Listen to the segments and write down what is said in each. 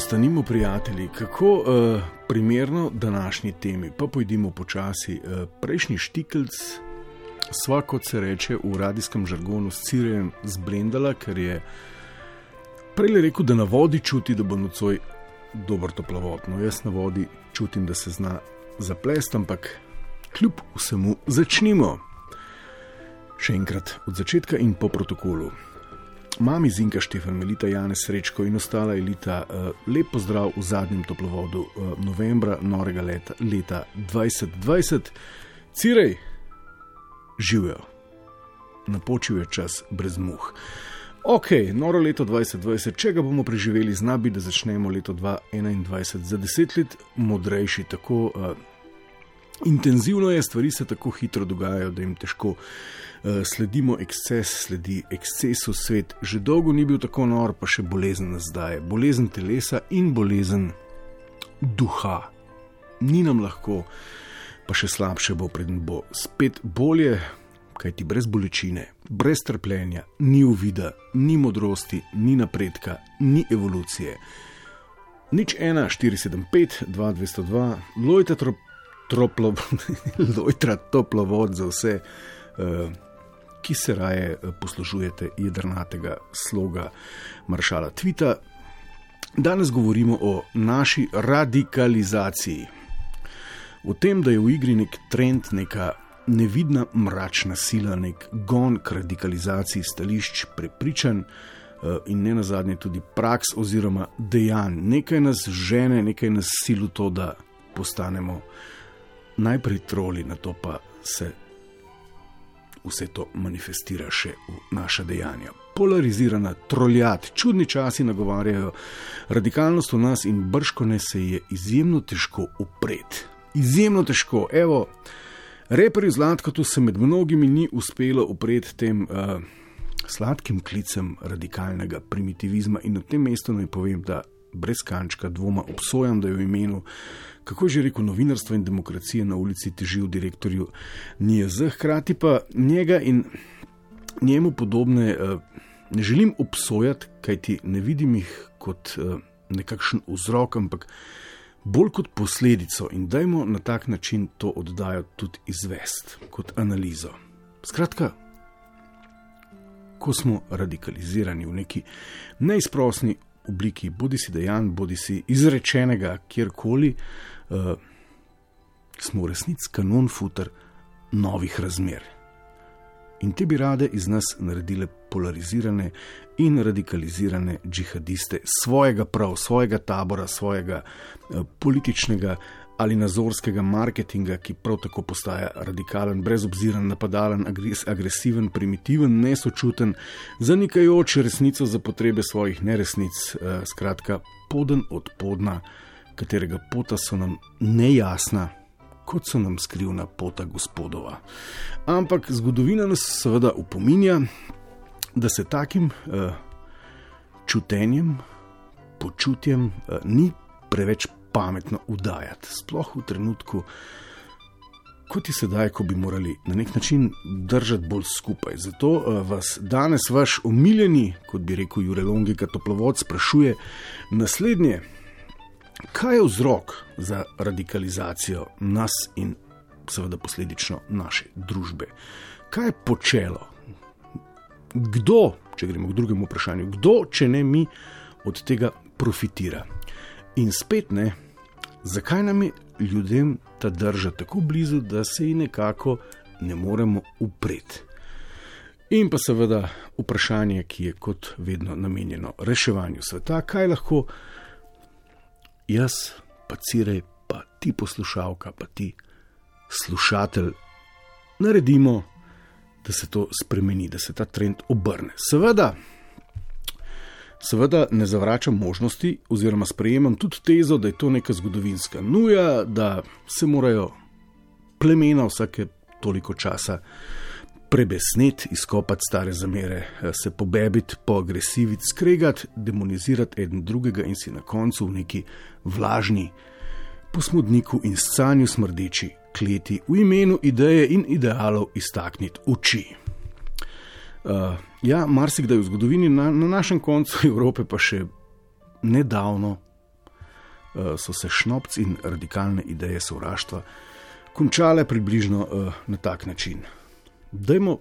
Postanimo prijatelji, kako uh, primerno današnji temi, pa pojdimo počasi. Uh, prejšnji štikelc, sva kot se reče v radijskem žargonu, s Cirejem zblendala, ker je prej rekel, da na vodi čuti, da bo nocoj dober toplovod. No, jaz na vodi čutim, da se zna zaplest, ampak kljub vsemu začnimo. Še enkrat od začetka in po protokolu mami Zinka Štefan, Melita Jane Srečko in ostala elita, uh, lep pozdrav v zadnjem toplovodu uh, novembra norega leta, leta 2020. Cirej, živijo, napočil je čas brez muh. Ok, noro leto 2020, če ga bomo preživeli, zna bi, da začnemo leto 2021 za deset let modrejši, tako uh, intenzivno je, stvari se tako hitro dogajajo, da jim težko. Eh, sledimo eksces, sledi ekscesu svet, že dolgo ni bil tako nor, pa še bolezen zdaj, bolezen telesa in bolezen duha. Ni nam lahko, pa še slabše bo, predn bo spet bolje, kajti brez bolečine, brez trpljenja, ni uvida, ni modrosti, ni napredka, ni evolucije. Nič 1, 475, 2, 202, lojtra toplovod za vse. Uh, ki se raje eh, poslužujete jedrnatega sloga maršala Tvita. Danes govorimo o naši radikalizaciji. O tem, da je v igri nek trend, neka nevidna mračna sila, nek gon k radikalizaciji stališč, prepričanj eh, in ne nazadnje tudi praks oziroma dejanj. Nekaj nas žene, nekaj nas sili v to, da postanemo najprej troli, na to pa se vse to manifestira še v naša dejanja. Polarizirana, troljat, čudni časi nagovarjajo radikalnost v nas in brškone se je izjemno težko upreti. Izjemno težko. Evo, reperju Zlatko se med mnogimi ni uspelo upreti tem uh, sladkim klicem radikalnega primitivizma in na tem mestu naj povem, da brez kančka dvoma obsojam, da je v imenu kako že rekel, novinarstva in demokracije na ulici teži v direktorju NIJZ, hkrati pa njega in njemu podobne eh, ne želim obsojati, kajti ne vidim jih kot eh, nekakšen vzrok, ampak bolj kot posledico in dajmo na tak način to oddajo tudi izvest, kot analizo. Skratka, ko smo radikalizirani v neki neizprosni obliki, bodi si dejanj, bodi si izrečenega kjerkoli, uh, smo resnici kanon futer novih razmer. In te bi rade iz nas naredile polarizirane in radikalizirane džihadiste svojega prav, svojega tabora, svojega uh, političnega ali nazorskega marketinga, ki prav tako postaja radikalen, brezobziren, napadalen, agresiven, primitiven, nesočuten, zanikajoč resnico za potrebe svojih neresnic, uh, skratka, poden od podna katerega pota so nam nejasna, kot so nam skrivna pota gospodova. Ampak zgodovina nas seveda upominja, da se takim uh, čutenjem, počutjem uh, ni preveč pametno udajati, sploh v trenutku. Kot je sedaj, ko bi morali na nek način držati bolj skupaj. Zato uh, vas danes vaš omiljeni, kot bi rekel Jurek Longika, toplovod, sprašuje naslednje. Kaj je vzrok za radikalizacijo nas in seveda posledično naše družbe? Kaj je počelo? Kdo, če gremo k drugemu vprašanju, kdo, če ne mi, od tega profitira? In spet ne, zakaj nam je ljudem ta drža tako blizu, da se ji nekako ne moremo upreti? In pa seveda vprašanje, ki je kot vedno namenjeno reševanju sveta, kaj lahko jaz, pa cirej, pa ti poslušalka, pa ti slušatelj, naredimo, da se to spremeni, da se ta trend obrne. Seveda, seveda ne zavračam možnosti, oziroma sprejemam tudi tezo, da je to neka zgodovinska nuja, da se morajo plemena vsake toliko časa prebesneti, izkopati stare zamere, se pobebiti, poagresiviti, skregati, demonizirati en drugega in si na koncu v neki vlažni posmodniku in scanju smrdeči kleti v imenu ideje in idealov iztakniti oči. Uh, ja, marsikdaj v zgodovini, na, na našem koncu Evrope, pa še nedavno, uh, so se šnopci in radikalne ideje sovraštva končale približno uh, na tak način. Dajmo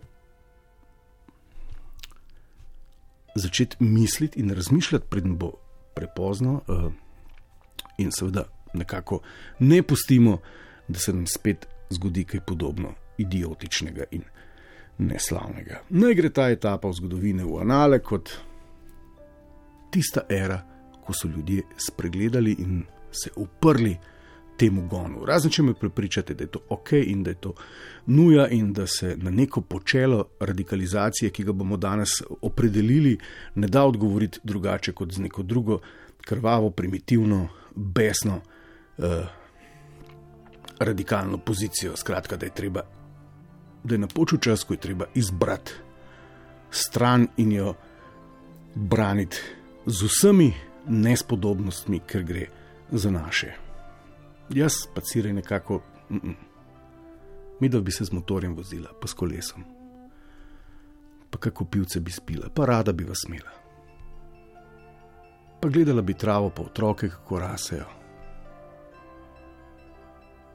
začeti misliti in razmišljati, predem bo prepozno, uh, in seveda nekako ne pustimo, da se nam spet zgodi kaj podobno idiotičnega in neslavnega. Naj gre ta etapa v zgodovini v anale kot tista era, ko so ljudje spregledali in se uprli temu gonu. Razen če me prepričate, da je to ok in da je to nuja in da se na neko počelo radikalizacije, ki ga bomo danes opredelili, ne da odgovoriti drugače kot z neko drugo krvavo, primitivno, besno, eh, radikalno pozicijo. Skratka, da je treba, da je napočil čas, ko je treba izbrati stran in jo braniti z vsemi nespodobnostmi, ker gre za naše. Jaz pa cirej nekako, mm -mm. mi da bi se z motorjem vozila, pa s kolesom. Pa kako pivce bi spila, pa rada bi vas imela. Pa gledala bi travo, pa otroke, kako rasejo.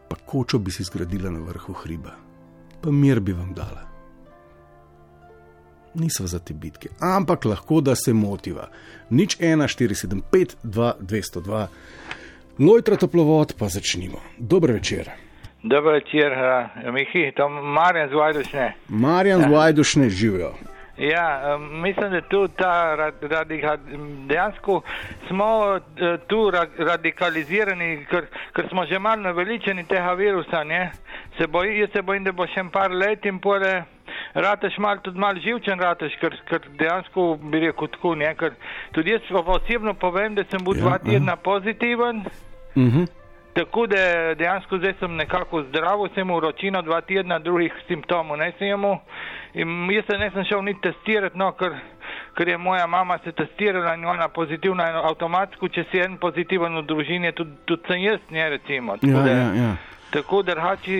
Pa kočo bi si zgradila na vrhu hriba, pa mir bi vam dala. Nisva za te bitke, ampak lahko da se motiva. Nič 1, 4, 7, 5, 2, 202. Lojtra toplovod, pa začnimo. Dober večer. Dober večer, uh, Mihi, tam Marjan z Vajdušne. Marjan z Vajdušne živijo. Ja, mislim, da tu ta radikal, dejansko smo uh, tu ra radikalizirani, ker, ker smo že malo naveličeni tega virusa. Ne? Se bojim, jaz se bojim, da bo še en par let in pore. Rateš mal tudi mal živčen, rateš, ker, ker dejansko bi rekel tako, ne, ker tudi jaz osebno povem, da sem bil ja, dva tedna pozitiven. Uh mhm. -huh. Tako da dejansko zdaj sem nekako zdrav, sem uročino dva tedna, drugih simptomov ne smemo. In jaz se nisem šel niti testirati, no, ker, ker je moja mama se testirala in ona pozitivna in avtomatsko, če si en pozitiven v družini, tudi, tudi sem jaz, ne recimo. Ja, da, ja, ja. Tako da hači,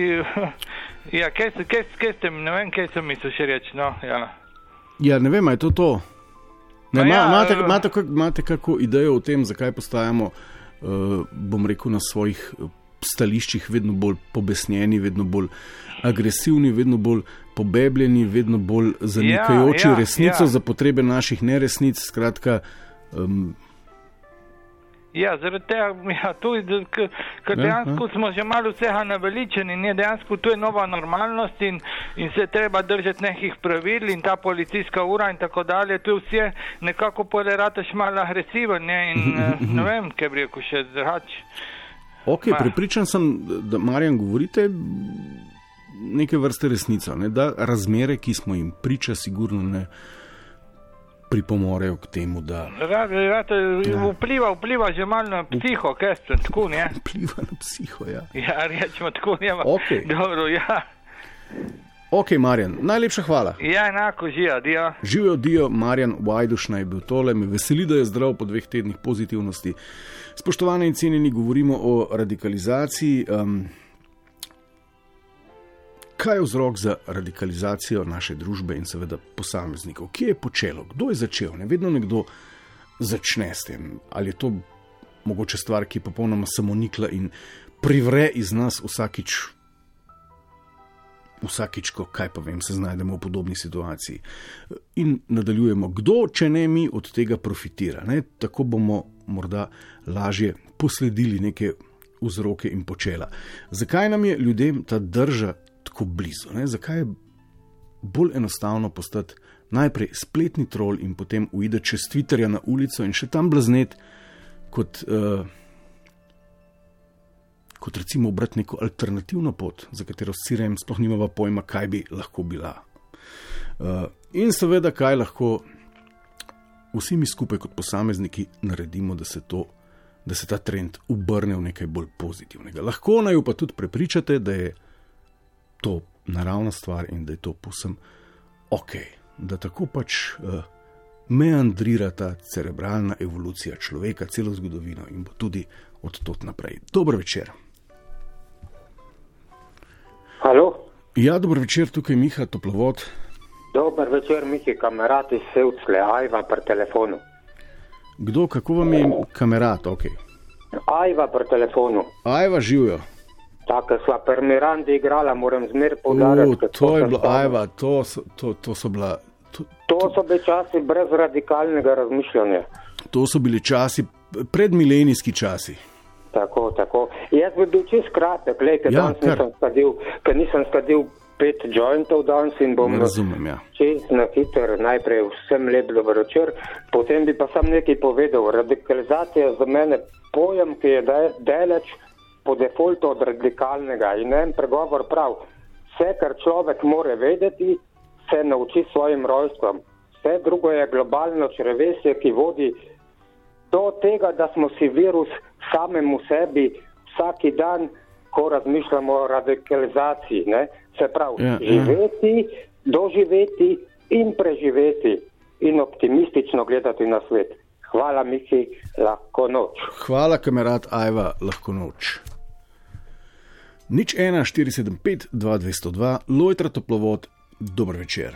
ja, kaj, kaj, kaj ste, ne vem, kaj sem mislil še reči, no, ja. Ja, ne vem, je to to. Ne, ma, ja, imate, imate, imate kako idejo o tem, zakaj postajamo, uh, bom rekel, na svojih stališčih vedno bolj pobesnjeni, vedno bolj agresivni, vedno bolj pobebljeni, vedno bolj zanikajoči ja, ja, resnico ja. za potrebe naših neresnic. Skratka, um, Ja, zaradi tega, ja, ker dejansko ja, ja. smo že malo vsega naveličeni, ne dejansko tu je nova normalnost in, in se treba držati nekih pravil in ta policijska ura in tako dalje, tu vse nekako polerataš malo agresiven ne, in eh, ne vem, kaj bi rekel še drugače. Ok, pripričan sem, da Marjan govorite neke vrste resnico, ne? da razmere, ki smo jim priča, sigurno ne pripomorejo k temu, da. Rad, rad, ja. vpliva, vpliva že malo na psiho, kaj ste tako, ne? Vpliva na psiho, ja. Ja, rečemo tako, ne. Ok. Dobro, ja. Ok, Marjan, najlepša hvala. Ja, enako, živijo, dio. Živijo, dio, Marjan Vajdušna je bil tole, me veseli, da je zdrav po dveh tednih pozitivnosti. Spoštovane in cenjeni, govorimo o radikalizaciji. Um, kaj je vzrok za radikalizacijo naše družbe in seveda posameznikov? Kje je počelo, kdo je začel? Ne vedno nekdo začne s tem. Ali je to mogoče stvar, ki je popolnoma samonikla in privre iz nas vsakič. Vsakič, ko kaj pa vem, se znajdemo v podobni situaciji. In nadaljujemo, kdo, če ne mi, od tega profitira. Ne? Tako bomo morda lažje posledili neke vzroke in počela. Zakaj nam je ljudem ta drža tako blizu. Ne? Zakaj je bolj enostavno postati najprej spletni trol in potem uide čez Twitterja na ulico in še tam blaznet, kot, uh, kot recimo obrati neko alternativno pot, za katero si rejem, sploh nimamo pojma, kaj bi lahko bila. Uh, in seveda, kaj lahko vsi mi skupaj kot posamezniki naredimo, da se to. Da se ta trend obrne v nekaj bolj pozitivnega. Lahko naj jo pa tudi prepričate, da je to naravna stvar in da je to posem ok, da tako pač uh, meandrira ta cerebralna evolucija človeka, celo zgodovino in bo tudi od tod naprej. Dobro večer. Halo? Ja, dobro večer, tukaj je Miha Toplovod. Dober večer, Mihi, kamerati Sevcle, Ajva pri telefonu. Kdo, kako vam je kamerat? Okay. Ajva pri telefonu. Ajva živijo. Tako sva pri Mirandi igrala, moram zmer U, podariti. to je bilo, Ajva, to to, to so bila. To, To so bili časi brez radikalnega razmišljanja. to so bili časi, predmilenijski časi. Tako, tako. Jaz bi bil čist kratek, gledajte, Ja, danes kar. nisem skadil, ker nisem skadil pet jointov danes in bom razumem, ja. čist na hiter, najprej vsem lep dober večer, potem bi pa sam nekaj povedal. Radikalizacija je za mene pojem, ki je daleč po defaultu od radikalnega in en pregovor prav. Vse, kar človek more vedeti, se nauči svojim rojstvom. Vse drugo je globalno črevesje, ki vodi do tega, da smo si virus samemu sebi vsaki dan, ko razmišljamo o radikalizaciji. Ne? Se pravi, Ja, ja. živeti, doživeti in preživeti in optimistično gledati na svet. Hvala, Miki, lahko noč. Hvala, kamerat Ajva, lahko noč. Nič 1, 475, 2202, Lojtra Toplovod, dober večer.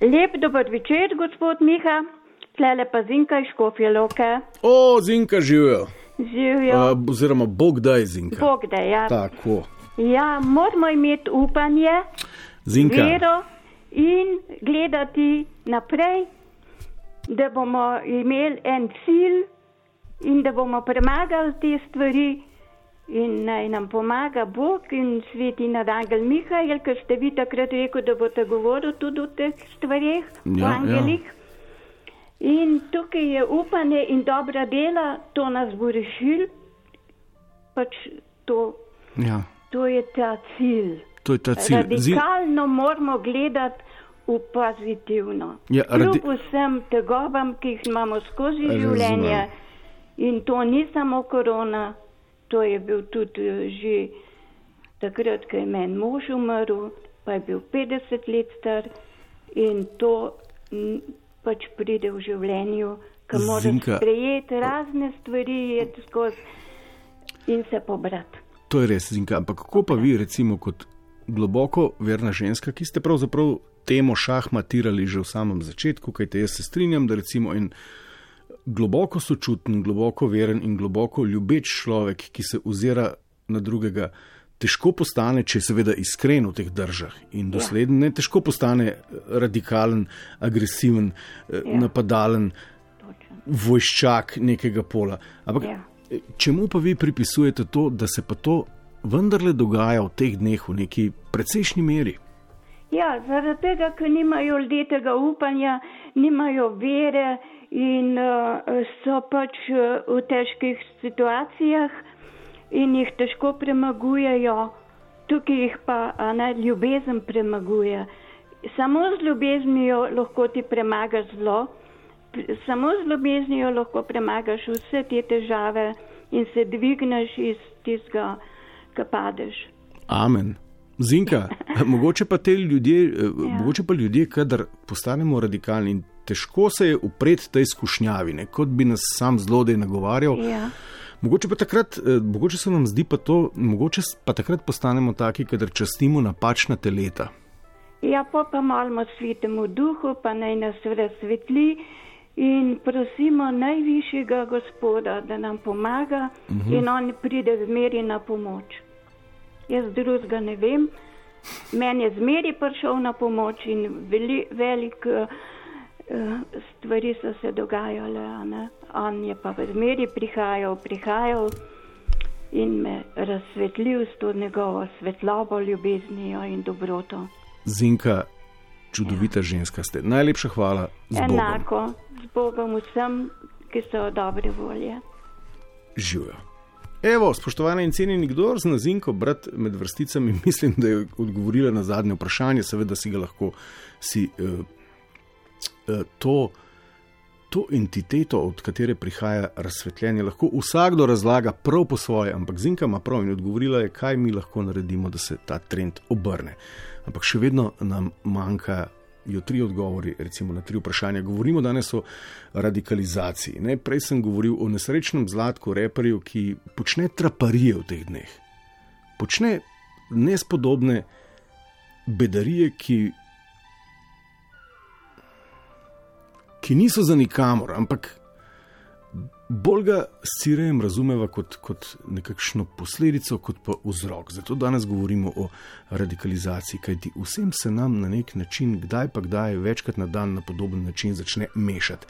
Lep dober večer, gospod Miha, tlele pa zinka iz Škofje Loke. O, zinka živijo, Živijo, uh, oziroma Bog daj zinka. Bog da ja. Tako, Ja, moramo imeti upanje, zinka. vero in gledati naprej, da bomo imeli en cilj in da bomo premagali te stvari. In naj nam pomaga Bog in sveti nadangel Mihajl, ker ste vi takrat rekel, da boste govorili tudi o teh stvarih, o Ja, ja. angelih. In tukaj je upanje in dobra dela, to nas bo rešil, pač to, Ja, to je ta cilj. to je ta cilj. Radikalno moramo gledati v pozitivno. Ja, radi- Kljub vsem tegobam, ki jih imamo skozi Razumem. življenje. In to ni samo korona, to je bil tudi eh, že takrat, ko je meni mož umrl, pa je bil 50 let star in to pač pride v življenju, ko moraš sprejeti razne stvari, iti skozi in se pobrati. to je res, zinka. Ampak kako pa vi, recimo, kot globoko verna ženska, ki ste pravzaprav temo šahmatirali že v samem začetku, kajte jaz se strinjam, da recimo en globoko sočuten, globoko veren in globoko ljubeč človek, ki se ozira na drugega, težko postane, če je seveda iskren v teh držah in dosleden, ne težko postane eh, radikalen, agresiven, ja. napadalen, Točno. vojščak nekega pola. Ampak Ja. ja. čemu pa vi pripisujete to, da se pa to vendarle dogaja v teh dneh v neki precejšnji meri? Ja, zaradi tega, ker nimajo ljudje tega upanja, nimajo vere in uh, so pač uh, v težkih situacijah in jih težko premagujejo. Tukaj jih pa ne, ljubezen premaguje. Samo z ljubeznijo lahko ti premagaš zlo, samo z ljubeznijo lahko premagaš vse te težave in se dvigneš iz tistega, ki padeš. Amen. Zinka, mogoče pa te ljudje, ja. mogoče pa ljudje, kadar postanemo radikalni in težko se je upreti tej skušnjavi, ne, kot bi nas sam zlodej nagovarjal. Ja. Mogoče pa takrat, eh, mogoče se nam zdi pa to, mogoče pa takrat postanemo taki, kadar častimo napačna teleta. Ja, pa pa malmo svetemu duhu, pa naj nas razsvetli in prosimo najvišjega gospoda, da nam pomaga uh -huh. in on pride zmeri na pomoč. Jaz drugega ne vem, meni je zmeri prišel na pomoč in veli, velik uh, stvari so se dogajale, ne. on je pa v zmeri prihajal, prihajal in me razsvetlil s to njegovo svetlobo, ljubeznijo in dobroto. Zinka, čudovita ja. ženska ste. Najlepša hvala z Bogom. Enako z Bogom vsem, ki so dobre volje. Živijo. Evo, spoštovana in cenjeni, kdo zna Zinko, brat med vrsticami, mislim, da je odgovorila na zadnje vprašanje, seveda si ga lahko si, uh, to, to entiteto, od katere prihaja razsvetljenje, lahko vsakdo razlaga prav po svoje, ampak Zinka ima prav in odgovorila je, kaj mi lahko naredimo, da se ta trend obrne. Ampak še vedno nam manjka. Jo tri odgovori, recimo na tri vprašanja. Govorimo danes o radikalizaciji. Ne? Prej sem govoril o nesrečnem zlatku, reperju, ki počne traparije v teh dneh. Počne nespodobne bedarije, ki ki niso za nikamor, ampak bolj ga s Cirejem razumeva kot, kot nekakšno posledico, kot pa vzrok. Zato danes govorimo o radikalizaciji, kajti vsem se nam na nek način, kdaj pa kdaj, večkrat na dan na podoben način začne mešati.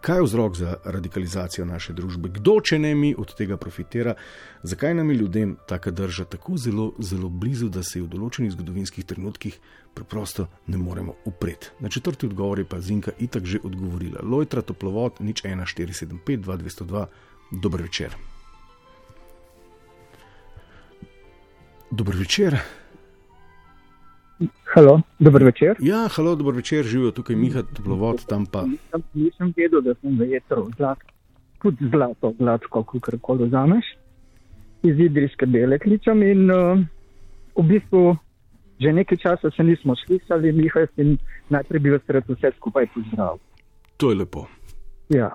Kaj je vzrok za radikalizacijo naše družbe? Kdo, če ne mi, od tega profitira? Zakaj nam je ljudem taka drža tako zelo, zelo blizu, da se v določenih zgodovinskih trenutkih preprosto ne moremo upreti? Na četrti odgovor je pa Zinka itak že odgovorila. Lojtra, toplovod, nič 1475, 2202, dober večer. Dober večer. Halo, dober večer. Ja, halo, dober večer, živijo tukaj Miha, toplovod, tam pa. Nisem, nisem vedel, da sem vetro, zlat, tudi zlato, zlatko, kako koli vzameš. Iz Idrijske bele kličem in uh, v bistvu že nekaj časa se nismo slišali, Miha, in najprej bi vas rad vse skupaj pozdravil. To je lepo. Ja.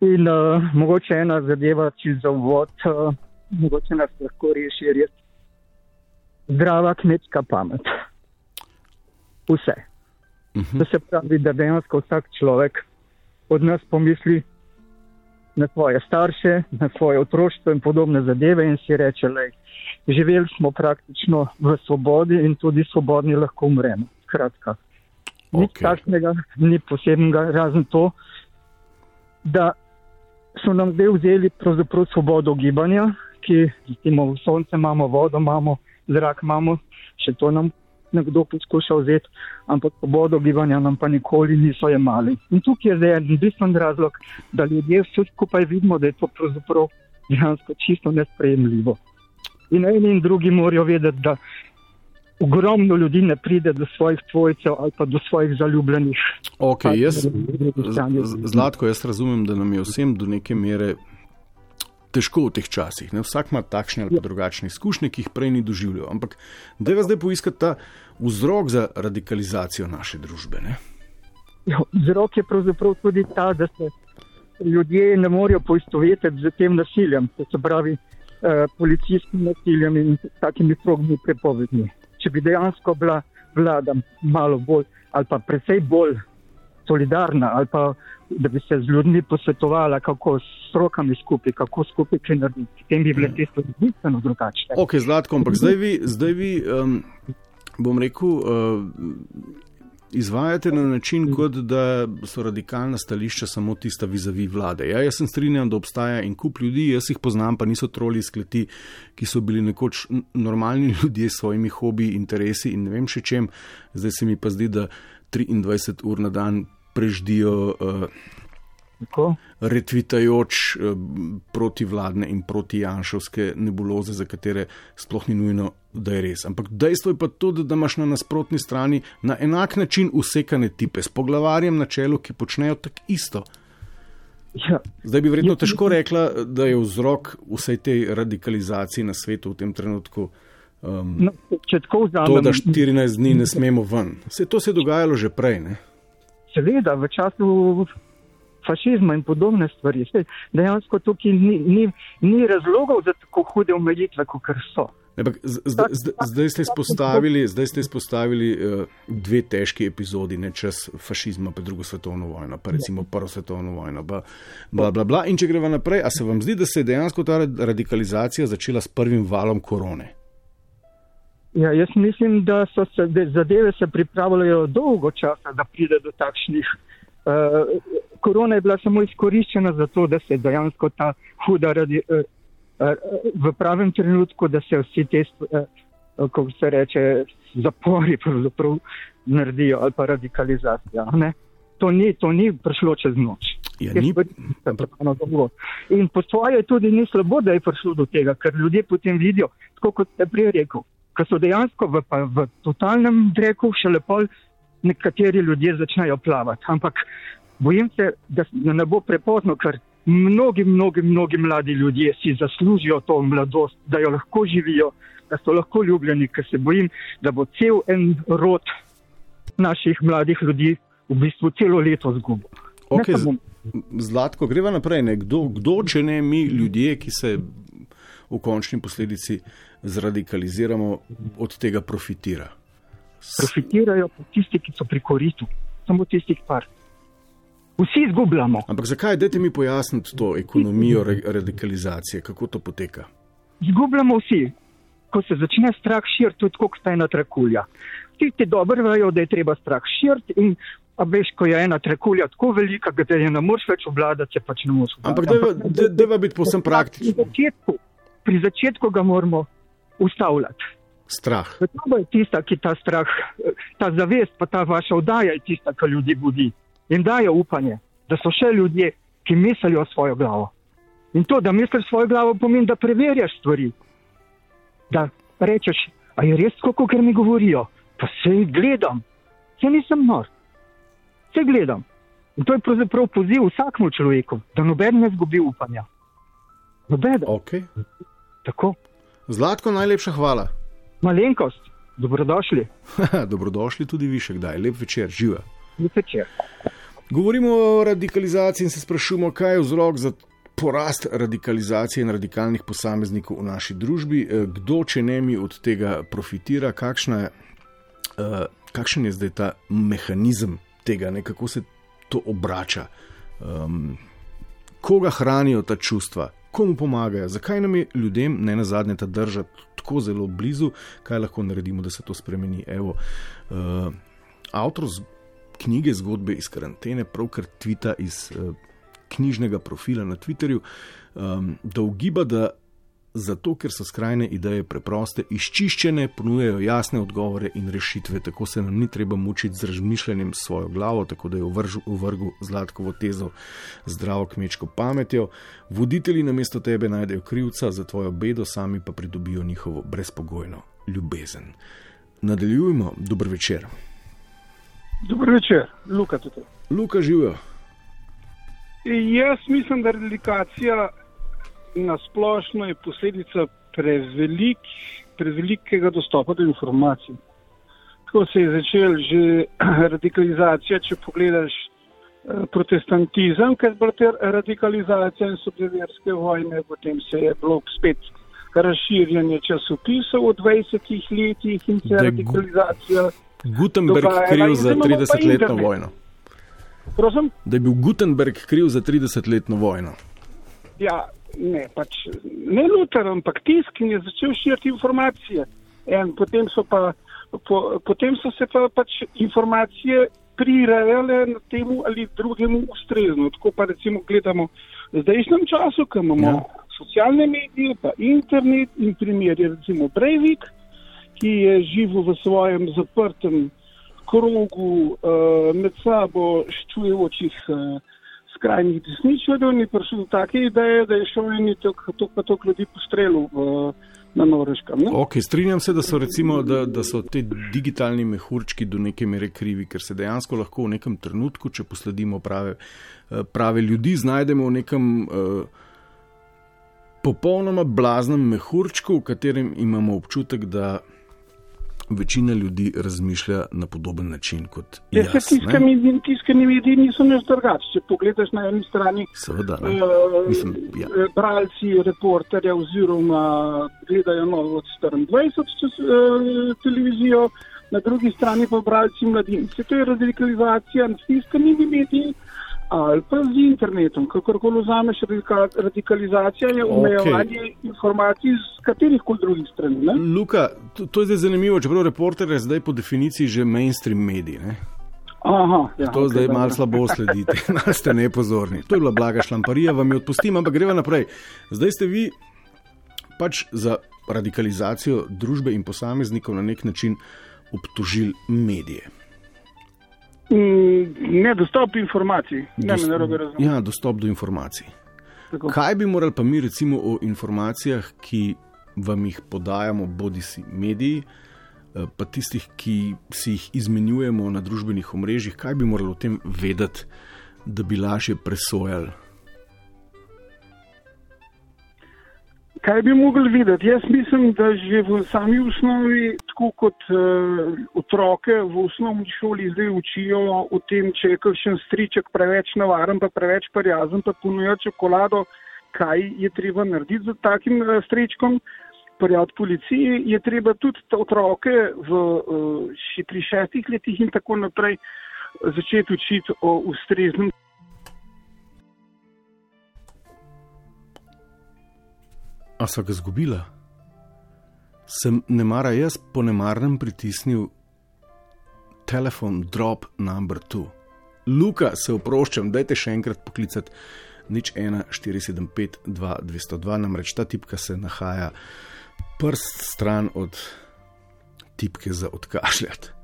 In uh, mogoče ena zadeva, če za uvod, uh, mogoče nas lahko reši res zdrava kmečka pamet. Vse. Uh -huh. To se pravi, da dejansko vsak človek od nas pomisli na svoje starše, na svoje otroštvo in podobne zadeve in si reče, da živeli smo praktično v svobodi in tudi svobodni lahko umremo. Skratka, nič Ok. takšnega, ni posebnega, razen to, da so nam zdaj vzeli pravzaprav svobodo gibanja, ki imamo sonce, imamo vodo, imamo zrak, imamo še to nam nekdo poskuša vzeti, ampak svobodo gibanja nam pa nikoli niso jemali. In tukaj je zdaj en bistven razlog, da ljudje vsi skupaj vidimo, da je to pravzaprav dejansko čisto nesprejemljivo. In eni in drugi morajo vedeti, da ogromno ljudi ne pride do svojih tvojcev ali pa do svojih zaljubljenih. Ok, jaz, Zlatko, jaz razumem, da nam je vsem do neke mere težko v teh časih. Ne? Vsak ima takšne ali pa drugačne izkušnje, ki jih prej ni doživljal. Ampak dajva zdaj poiskati ta vzrok za radikalizacijo naše družbe. Ne? Ja, Vzrok je pravzaprav tudi ta, da se ljudje ne morejo poistovetiti z tem nasiljem, to se pravi eh, policijskim nasiljem in takimi strogimi prepovedmi. Če bi dejansko bila vlada malo bolj ali pa precej bolj solidarna ali pa da bi se z ljudmi posvetovala, kako s strokami skupaj, kako skupaj kaj narediti, potem bi bile te stvari bistveno drugačne. Ok, Zlatko, ampak zdaj vi, zdaj vi um, bom rekel, uh, izvajate na način, kot da so radikalna stališča samo tista vizavi vlade. Ja, jaz sem strinjam, da obstaja en kup ljudi, jaz jih poznam, pa niso troli iz kleti, ki so bili nekoč normalni ljudje s svojimi hobiji, interesi in ne vem še čem. Zdaj se mi pa zdi, da 23 ur na dan preždijo. Uh, Tako? retvitajoč eh, protivladne in protijanšovske nebuloze, za katere sploh ni nujno, da je res. Ampak dejstvo je pa tudi, da imaš na nasprotni strani na enak način usekane tipe s poglavarjem na čelu, ki počnejo tako isto. Ja, Zdaj bi verjetno Ja, težko rekla, da je vzrok vsej tej radikalizaciji na svetu v tem trenutku. Um, no, vzamem. To, da 14 dni ne smemo ven. Vse to se je dogajalo že prej. Ne? Seveda, v času fašizma in podobne stvari. Sej, dejansko tukaj ni, ni, ni razlogov za tako hude omejitve, kot so. Ampak z- zdaj, zdaj, ste izpostavili, zdaj ste izpostavili uh, dve težki epizodi, ne čas fašizma, pa drugo svetovno vojno, pa recimo prvo svetovno vojno. Bla, bla, bla, bla. In če greva naprej, a se vam zdi, da se je dejansko ta rad- radikalizacija začela s prvim valom korone? Ja, jaz mislim, da so se de- zadeve se pripravljajo dolgo časa, da pride do takšnih. Uh, korona je bila samo izkoriščena za to, da se dejansko ta huda radi, uh, uh, v pravem trenutku, da se vsi te, uh, kako se reče, zapori naredijo ali pa radikalizacija. Ne? To ni, to ni prišlo čez noč. Ja, ni. In po svoje tudi ni slabo, da je prišlo do tega, ker ljudje potem vidijo, tako kot ste prej rekel, ker so dejansko v, pa v totalnem dreku, še lepo nekateri ljudje začnejo plavati. Ampak Bojim se, da ne bo prepozno, ker mnogi, mnogi, mnogi mladi ljudje si zaslužijo to mladost, da jo lahko živijo, da so lahko ljubljeni, ker se bojim, da bo cel en rod naših mladih ljudi v bistvu celo leto zgubil. Okay, Zlatko, greva naprej. Kdo, kdo, če ne mi, ljudje, ki se v končni posledici zradikaliziramo, od tega profitira? Profitirajo tisti, ki so pri koritu, samo tistih par. Vsi izgubljamo. Ampak zakaj, dajte mi pojasniti to ekonomijo radikalizacije, kako to poteka? Izgubljamo vsi. Ko se začne strah širiti, tudi kot sta ena trakulja. Tisti dobro vejo, da je treba strah širiti in a veš, ko je ena trakulja tako velika, da je ne moreš več obvladati, se pač ne moreš obvladati. Ampak deva biti povsem praktičen. Pri začetku, pri začetku ga moramo ustavljati. Strah. To je tista, ki ta strah, ta zavest, pa ta vaša oddaja je tista, ki ljudi budi in daje upanje, da so še ljudje, ki mislijo svojo glavo. In to, da misliš svojo glavo, pomeni, da preverjaš stvari. Da rečeš, a je res tako, kot mi govorijo. Pa se jih gledam, se nisem nor, se gledam. In to je pravzaprav poziv vsakmu človeku, da noben ne zgubi upanja. Noben. Okay. Tako. Zlatko, najlepša hvala. Malenkost, dobrodošli. dobrodošli tudi vi še kdaj, lep večer, živa. Lep večer. Govorimo o radikalizaciji in se sprašujemo, kaj je vzrok za porast radikalizacije in radikalnih posameznikov v naši družbi, eh, kdo, če ne mi, od tega profitira, je, uh, kakšen je zdaj ta mehanizem tega, ne, kako se to obrača, um, koga hranijo ta čustva, komu pomagajo, zakaj nam je ljudem, ne na zadnje, ta drža tako zelo blizu, kaj lahko naredimo, da se to spremeni. Evo, uh, avtor knjige zgodbe iz karantene, pravkar tvita iz uh, knjižnega profila na Twitterju, um, da ugiba, da zato, ker so skrajne ideje preproste, izčiščene, ponujajo jasne odgovore in rešitve, tako se nam ni treba mučiti z razmišljanjem svojo glavo, tako da je v vrhu zlatkovo tezo zdravo kmečko pametjo. Voditelji namesto tebe najdejo krivca za tvojo bedo, sami pa pridobijo njihovo brezpogojno ljubezen. Nadaljujmo, dober večer. Dobro večer, Luka tudi. Luka živijo. Jaz mislim, da radikacija na splošno je posledica prevelik, prevelikega dostopa do informacij. Tako se je začel že radikalizacija, če pogledaš eh, protestantizem, ker je bila radikalizacija in so bile verske vojne, potem se je blok spet razširjanje časopisov v 20 letih in se radikalizacija. Gutenberg kriv za 30-letno vojno. Prosim? Da je bil Gutenberg kriv za 30-letno vojno. Ja, ne, pač ne Luther, ampak tisk in je začel širiti informacije. En, potem, so pa, po, potem so se pa pač informacije prirejale na temu ali drugemu ustrezno. Tako pa recimo gledamo v zdajšnjem času, ko imamo ja. socialne medije, pa internet in primer je recimo Breivik, ki je živel v svojem zaprtem krogu uh, med sabo ščujočih uh, skrajnih desničarjev je prišel do take ideje, da je šel in je to pa to ljudi postrelil v, na Norveškem. Ok, strinjam se, da so, recimo, da, da so te digitalni mehurčki do neke mere krivi, ker se dejansko lahko v nekem trenutku, če posledimo prave, eh, prave ljudi, znajdemo v nekem. Uh, Popolnoma blaznem mehurčku, v katerem imamo občutek, da večina ljudi razmišlja na podoben način kot ja, jaz. Tiskani mediji niso nič drugačni. Če pogledaš na eni strani, Seveda, uh, Mislim, ja. Eh, bralci, reporterja oziroma gledajo novo od 24 čez uh, televizijo, na drugi strani pa bralci mladini. Se to je radikalizacija s tiskanimi mediji ali pa z internetom, kakorkoli vzameš, radikalizacija je omejevanje okay. informacij z katerih koli drugih strani. Ne? Luka, to, to je zdaj zanimivo, čeprav reporter je zdaj po definiciji že mainstream medij. Ne? Aha, ja, to okay, zdaj malo slabo sledite, malo ste nepozorni. To je bila blaga šlamparija, vam jo odpustim, ampak greva naprej. Zdaj ste vi pač za radikalizacijo družbe in posameznikov na nek način obtožili medije. Mm, ne, dostop do informacij. Ne, Dost, ne ja, dostop do informacij. Tako. Kaj bi morali pa mi recimo o informacijah, ki vam jih podajamo, bodi si mediji, eh, pa tistih, ki si jih izmenjujemo na družbenih omrežjih, kaj bi morali o tem vedeti da bi lažje presojali? Kaj bi mogli videti? Jaz mislim, da že v sami osnovi, tako kot uh, otroke v osnovni šoli zdaj učijo o tem, če je kakšen striček preveč navaren, pa preveč prijazen, pa ponuja čokolado, kaj je treba narediti z takim uh, stričkom. Prijat policiji je treba tudi otroke v, uh, pri šestih letih in tako naprej začeti učiti o ustreznem. A so ga zgubila? Sem ne mara jaz po nemarnem pritisnil telefon drop number two. Luka, se oproščam, dajte še enkrat poklicati nič 1, 475, 2, 202, namreč ta tipka se nahaja prst stran od tipke za odkašljati.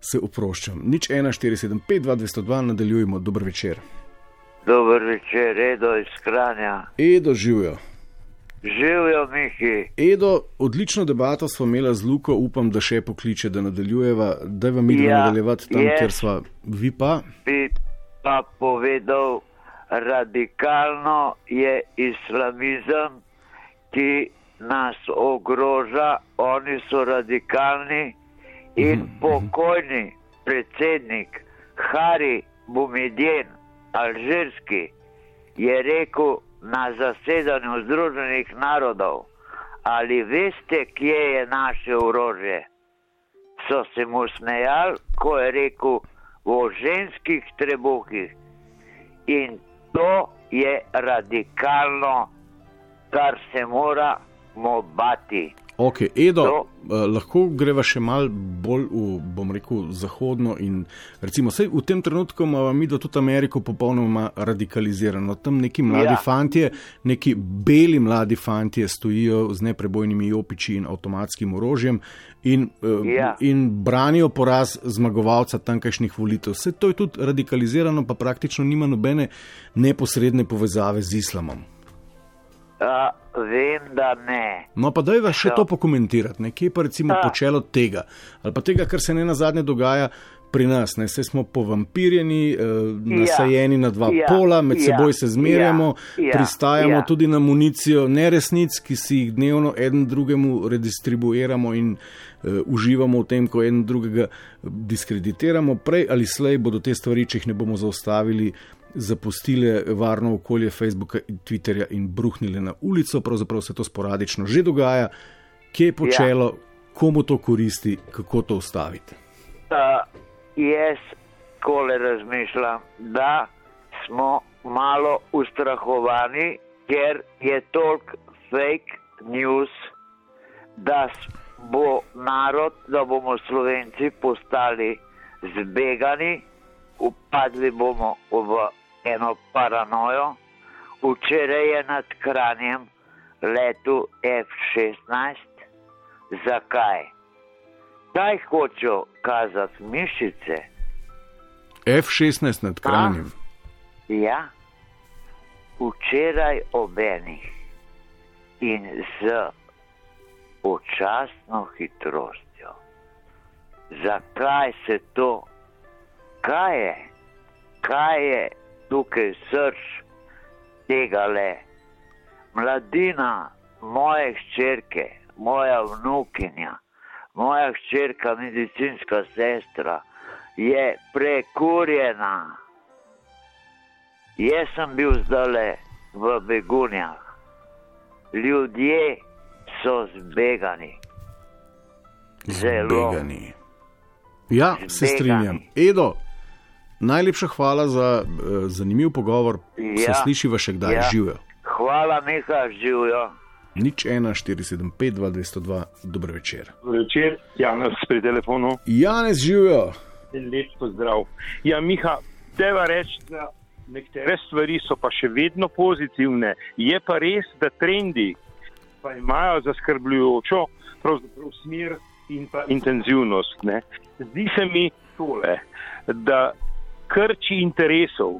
Se oproščam, nič 1, 475, 2, 202, nadaljujemo, dober večer. Dober večer, Edo iz Kranja. Edo živijo. Živijo, Miki. Edo, odlično debato smo imeli z Luko, upam, da še pokliče, da nadaljujeva, da vam mi Ja, nadaljevati tam, yes. kjer smo, vi pa. Bi pa povedal, radikalno je islamizem, ki nas ogroža, oni so radikalni in pokojni predsednik Hari Bumedjen, alžirski, je rekel na zasedanju Združenih narodov, ali veste, kje je naše orožje? So se mu smejali, ko je rekel o ženskih trebuhih. In to je radikalno, kar se moramo bati. Ok, Edo, To- eh, lahko greva še mal bolj v, bom rekel, zahodno in recimo, sej v tem trenutku imamo mi do tudi Ameriko popolnoma radikalizirano. Tam neki mladi Ja. fantje, neki beli mladi fantje stojijo z neprebojnimi jopiči in avtomatskim orožjem in, eh, Ja. in branijo poraz zmagovalca tamkajšnjih volitev. Vse to je tudi radikalizirano, pa praktično nima nobene neposredne povezave z islamom. A, vem, da ne. No, pa daj vas še Ja. to pokomentirati, nekje pa recimo A. počelo tega, ali pa tega, kar se ne na zadnje dogaja pri nas. Ne? Saj smo povampirjeni, eh, nasajeni na dva ja, pola, med ja, seboj se zmerjamo, ja, ja, pristajamo ja. tudi na municijo neresnic, ki si jih dnevno en drugemu redistribuiramo in uh, uživamo v tem, ko en drugega diskreditiramo. Prej ali slej bodo te stvari, če jih ne bomo zaustavili, zapustile varno okolje Facebooka in Twitterja in bruhnile na ulico. Pravzaprav se to sporadično že dogaja. Kje je počelo, ja. komu to koristi, kako to ustaviti? Uh, jaz kole razmišljam, da smo malo ustrahovani, ker je toliko fake news, da bo narod, da bomo Slovenci postali zbegani, upadli bomo v eno paranojo. Včeraj je nad Kranjem letu F-16. Zakaj? Kaj hočejo kazati mišice? F-16 nad Kranjem. Ja, včeraj ob enih in z počasno hitrostjo. Zakaj se to? Kaj je? Kaj je tukaj srč tega le? Mladina moje hčerke, moja vnukinja, moja hčerka, medicinska sestra, je prekurjena. Jaz sem bil zdaj v begunjah. Ljudje so zbegani. Zelo. Zbegani. Ja, se Zbegani. strinjam. Edo, najlepša hvala za uh, zanimiv pogovor. Se Ja, slišiva še kdaj, ja. živijo. Hvala, Miha, živijo. Nič 1, 475, 2, 202, dober večer. Večer, Janez pri telefonu. Janez živijo. Lep pozdrav. Ja, Miha, deva reči, da nekatere stvari so pa še vedno pozitivne. Je pa res, da trendi pa imajo zaskrbljujočo smer in pa intenzivnost. Ne. Zdi se mi tole, da krči interesov,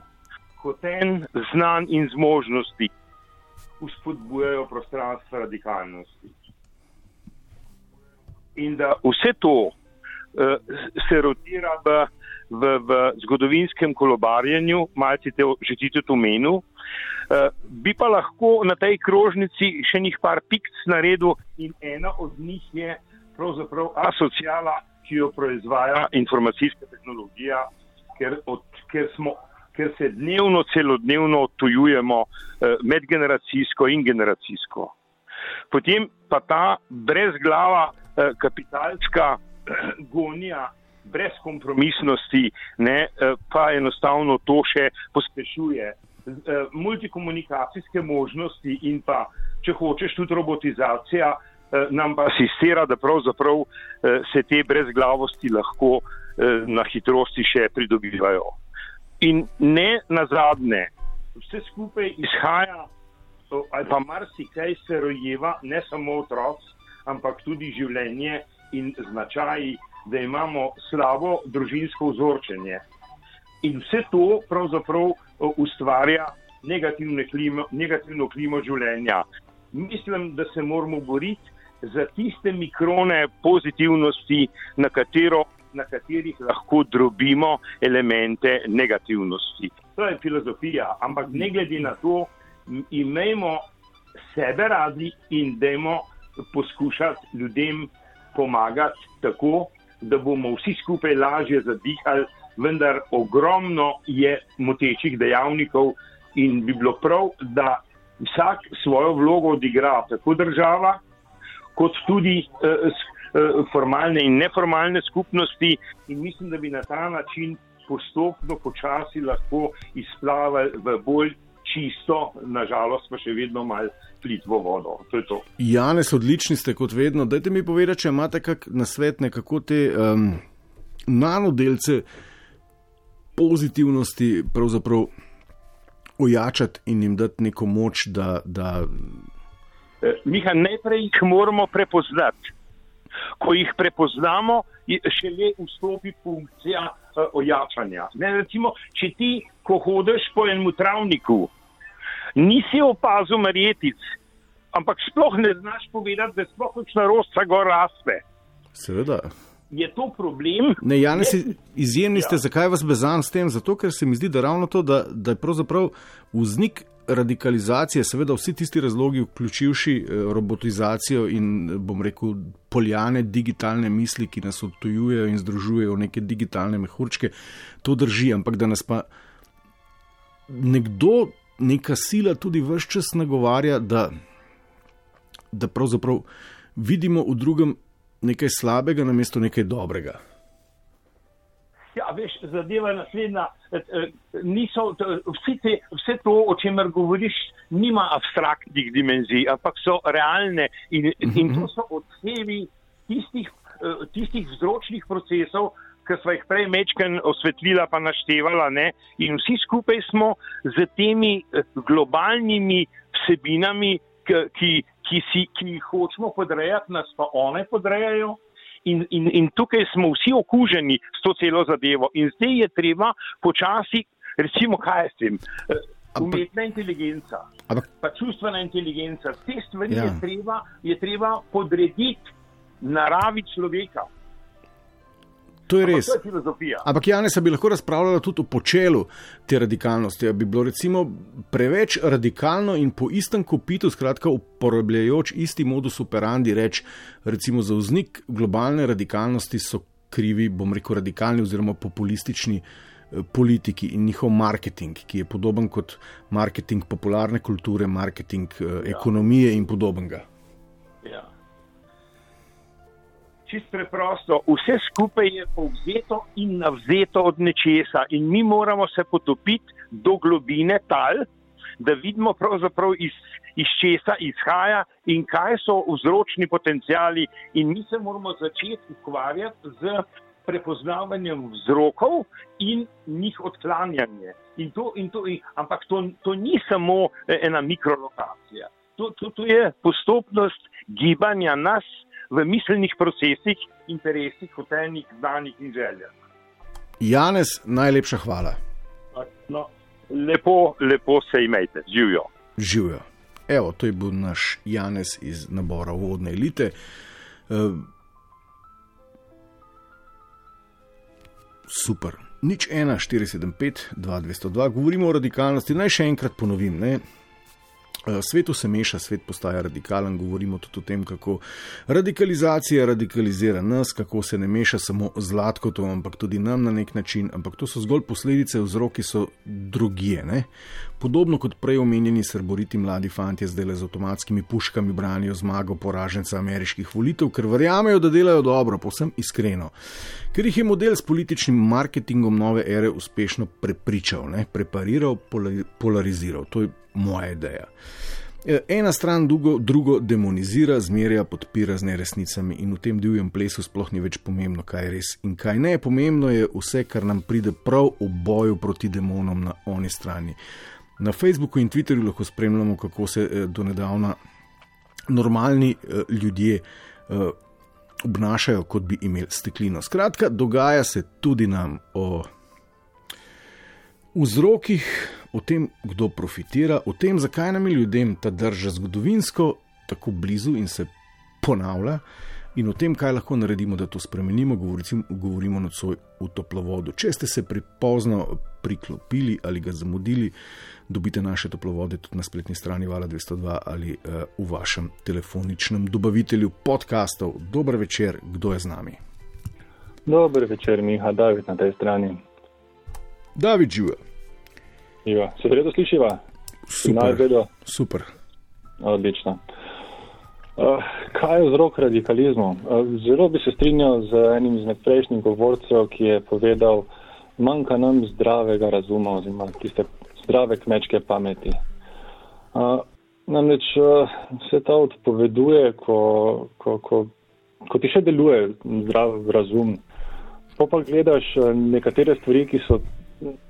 kot en znan in zmožnosti, uspodbujajo prostranstvo radikalnosti. In da vse to uh, se rotira v v, v zgodovinskem kolobarjenju, malce te že ti tudi omenil. Uh, bi pa lahko na tej krožnici še njih par piks naredil in ena od njih je pravzaprav asociala, ki jo proizvaja informacijska tehnologija, ker, od, ker, smo, ker se dnevno, celodnevno odtujujemo uh, medgeneracijsko in generacijsko. Potem pa ta brezglava uh, kapitalska uh, gonja brezkompromisnosti, ne, eh, pa enostavno to še pospešuje. Eh, multikomunikacijske možnosti in pa, če hočeš, tudi robotizacija eh, nam pa asistira, da pravzaprav se te brezglavosti lahko na hitrosti še pridobivajo. In ne na zadnje, vse skupaj izhaja, ali pa marsikaj se rojeva, ne samo otrok, ampak tudi življenje in značaji da imamo slabo družinsko vzorčenje. In vse to pravzaprav ustvarja klimo, negativno klimo življenja. Mislim, da se moramo boriti za tiste mikrone pozitivnosti, na, katero, na katerih lahko drobimo elemente negativnosti. To je filozofija, ampak ne glede na to, imejmo sebe radi in dajmo poskušati ljudem pomagati tako, da bomo vsi skupaj lažje zadihali, vendar ogromno je motečih dejavnikov in bi bilo prav, da vsak svojo vlogo odigra, tako država, kot tudi eh, formalne in neformalne skupnosti in mislim, da bi na ta način postopno, počasi lahko izplavali v bolj čisto, nažalost pa še vedno malo plitvo vodo. To Janes, odlični ste kot vedno. Dajte mi povedati, če imate kak nasvet, kako te um, nanodelce pozitivnosti pravzaprav ojačati in jim dati neko moč, da. da... Eh, Miha, najprej jih moramo prepoznati. Ko jih prepoznamo, šele vstopi funkcija uh, ojačanja. Ne, recimo, če ti, ko hodiš po enem travniku, nisi opazil marjetic, ampak sploh ne znaš povedati, da sploh kakšna rosta gor raste. Seveda. Je to problem? Ne, Janes, izjemni ste, ja. zakaj vas bezam s tem? Zato, ker se mi zdi, da ravno to, da, da je pravzaprav vznik radikalizacije, seveda vsi tisti razlogi, vključivši eh, robotizacijo in, bom rekel, poljane digitalne misli, ki nas odtujujejo in združujejo v neke digitalne mehurčke, to drži, ampak da nas pa nekdo neka sila tudi vse čas nagovarja, da, da pravzaprav vidimo v drugem nekaj slabega, namesto nekaj dobrega. Ja, veš, zadeva je naslednja. E, e, niso, vse, te, vse to, o čemer govoriš, nima abstraktnih dimenzij, ampak so realne in, in to so odsevi tistih, e, tistih vzročnih procesov, ki smo jih prej mečken osvetlila, pa naštevala. Ne? In vsi skupaj smo z temi globalnimi vsebinami, ki, ki, si, ki jih hočemo podrejati, nas pa one podrejajo. In, in, in tukaj smo vsi okuženi s to celo zadevo. In zdaj je treba počasi, recimo, kaj s tem. Umetna inteligenca, pa čustvena inteligenca, te stvari ja. je, treba, je treba podrediti naravi človeka. To je res. To je Ampak Janes bi lahko razpravljala tudi o počelu te radikalnosti. Bi bilo recimo preveč radikalno in po istem kopitu, skratka uporabljajoč isti modus operandi, reči, recimo za vznik globalne radikalnosti so krivi, bom rekel, radikalni oziroma populistični eh, politiki in njihov marketing, ki je podoben kot marketing popularne kulture, marketing eh, ja. ekonomije in podobnega. Čist preprosto, vse skupaj je povzeto in navzeto od nečesa, in mi moramo se potopiti do globine tal, da vidimo pravzaprav iz, iz česa izhaja in kaj so vzročni potencijali, in mi se moramo začeti ukvarjati z prepoznavanjem vzrokov in njih odklanjanje. In to, in to, in, ampak to, to ni samo eh, ena mikrolokacija. To, to, to je postopnost gibanja nas v miselnih procesih, interesih, hotelnih, znanih in željah. Janez, najlepša hvala. No, lepo, lepo se imejte, živijo. Živijo. Evo, to je bil naš Janez iz nabora vodne elite. Uh, super. nič 1, 475, 2202, govorimo o radikalnosti. Naj še enkrat ponovim. Ne? Eh, Svetu se meša, svet postaja radikalen, govorimo tudi o tem, kako radikalizacija radikalizira nas, kako se ne meša samo zlatko, ampak tudi nam na nek način, ampak to so zgolj posledice, vzroki so drugije. Podobno kot prej omenjeni srboriti mladi fanti zdaj le z avtomatskimi puškami branijo zmago poraženca ameriških volitev, ker verjamejo, da delajo dobro, povsem iskreno. Ker jih je model s političnim marketingom nove ere uspešno prepričal, ne? prepariral, polariziral. To je moja ideja. E, ena stran drugo, drugo demonizira, zmerja, podpira z neresnicami in v tem divjem plesu sploh ni več pomembno, kaj je res in kaj ne. Pomembno je vse, kar nam pride prav v boju proti demonom na oni strani. Na Facebooku in Twitterju lahko spremljamo, kako se e, do nedavna normalni e, ljudje obnašajo, kot bi imeli steklino. Skratka, dogaja se tudi nam o vzrokih o tem, kdo profitira, o tem, zakaj nam je ljudem ta drža zgodovinsko tako blizu in se ponavlja, in o tem, kaj lahko naredimo, da to spremenimo, govorimo, nocoj v toplovodu. Če ste se pripozno priklopili ali ga zamudili, dobite naše toplovode tudi na spletni strani Vala 202 ali uh, v vašem telefoničnem dobavitelju podkastov. Dober večer, kdo je z nami? Dober večer, Miha, David na tej strani. David živi. Iva. Se verjetno slišiva? Super. Super. Odlično. Uh, kaj je vzrok radikalizmu? Uh, zelo bi se strinjal z enim izmed prejšnjih govorcev, ki je povedal, manjka nam zdravega razuma oziroma tiste zdrave kmečke pameti. Uh, namreč uh, se ta odpoveduje, ko, ko, ko, ko ti še deluje zdrav razum. Pa pa gledaš nekatere stvari, ki so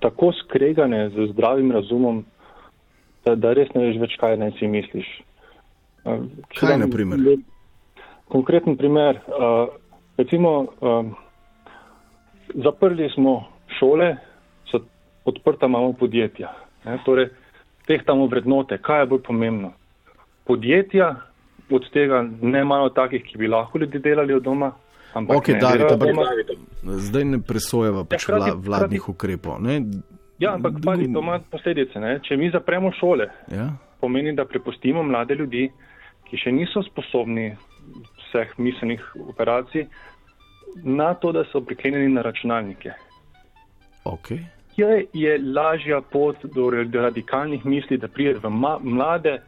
tako skregane z zdravim razumom, da, da res ne veš več, kaj naj si misliš. Če kaj je na primer? Konkreten primer. Recimo, zaprli smo šole, so odprta imamo podjetja. Ne, torej, tehtamo vrednote. Kaj je bolj pomembno? Podjetja, od tega ne malo takih, ki bi lahko ljudi delali od doma, Ampak okay, ne, David, ampak, zdaj ne presojeva pač ja, vla, vladnih krati, ukrepov. Ne? Ja, ampak pazi, to ima posledice. Ne? Če mi zapremo šole, ja? pomeni, da prepustimo mlade ljudi, ki še niso sposobni vseh miselnih operacij, na to, da so priklenjeni na računalnike. Okay. Kje je lažja pot do radikalnih misli, da pride v mlade,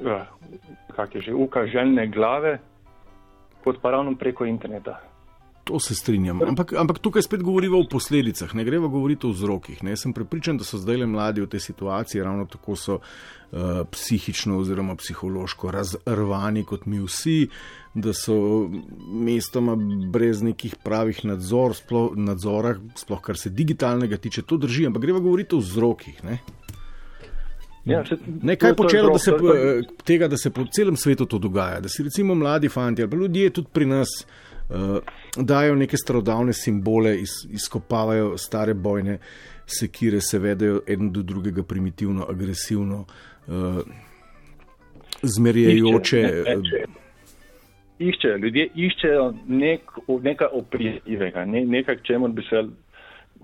uh, kak je že, ukaželjne glave, kot pa ravno preko interneta. To se strinjam. Ampak, ampak tukaj spet govorimo o posledicah, ne gremo govoriti o vzrokih. Ne? Sem prepričan, da so zdaj le mladi v tej situaciji, ravno tako so uh, psihično oziroma psihološko razrvani kot mi vsi, da so mestoma brez nekih pravih nadzor, sploh, nadzora, sploh kar se digitalnega tiče. To drži, ampak gremo govoriti o vzrokih. Ne? Ja, še, ne, kaj počelo, da se, tega, da se po celem svetu to dogaja? Da si recimo mladi fanti ali ljudje tudi pri nas uh, dajo neke starodavne simbole, iz, izkopavajo stare bojne sekire, se vedajo en do drugega primitivno, agresivno, uh, zmerjajoče. Išče, iščejo, ljudje iščejo nek, nekaj oprijemljivega, ne, nekaj, čemu bi se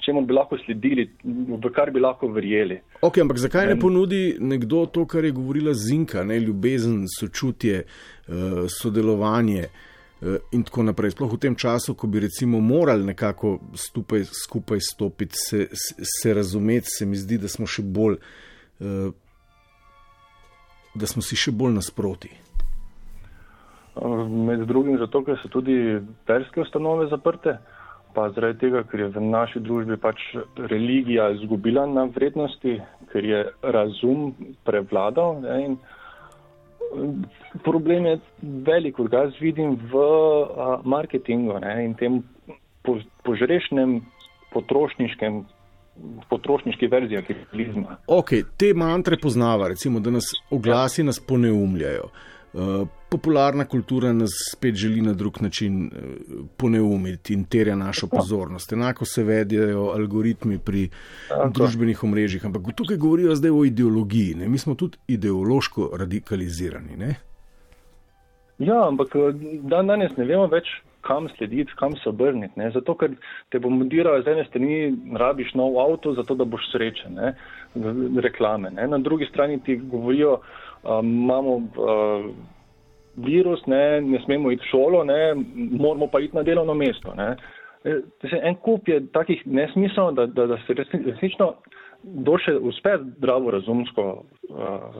čemu bi lahko sledili, v kar bi lahko verjeli. Ok, ampak zakaj ne ponudi nekdo to, kar je govorila Zinka, ne ljubezen, sočutje, eh, sodelovanje eh, in tako naprej. Sploh v tem času, ko bi recimo morali nekako stupaj, skupaj stopiti, se, se razumeti, se mi zdi, da smo še bolj, eh, da smo si še bolj nasproti. Med drugim zato, ker so tudi verske ustanove zaprte pa zaradi tega, ker je v naši družbi pač religija izgubila na vrednosti, ker je razum prevladal. Ne, in problem je velik, kot ga jaz vidim v a, marketingu ne, in tem po, požrešnem potrošniškem. Potrošniški verziji kapitalizma. Okay, te mantre poznava, recimo, da nas oglasi nas poneumljajo. Uh, popularna kultura nas spet želi na drug način eh, poneumiti in terja našo pozornost. Enako se vedijo algoritmi pri Tako. družbenih omrežjih, ampak tukaj govorijo zdaj o ideologiji. Ne? Mi smo tudi ideološko radikalizirani. Ne? Ja, ampak eh, dan danes ne vemo več, kam slediti, kam se obrniti. Ne? Zato, ker te bo modirajo z ene strani, rabiš nov avto, zato da boš srečen, ne? reklame. Ne? Na drugi strani ti govorijo, um, imamo uh, virus, ne? ne smemo iti v šolo, ne? moramo pa iti na delovno mesto. Ne? E, En kup je takih nesmislov, da, da, da se resnično doše uspe zdravo razumsko uh,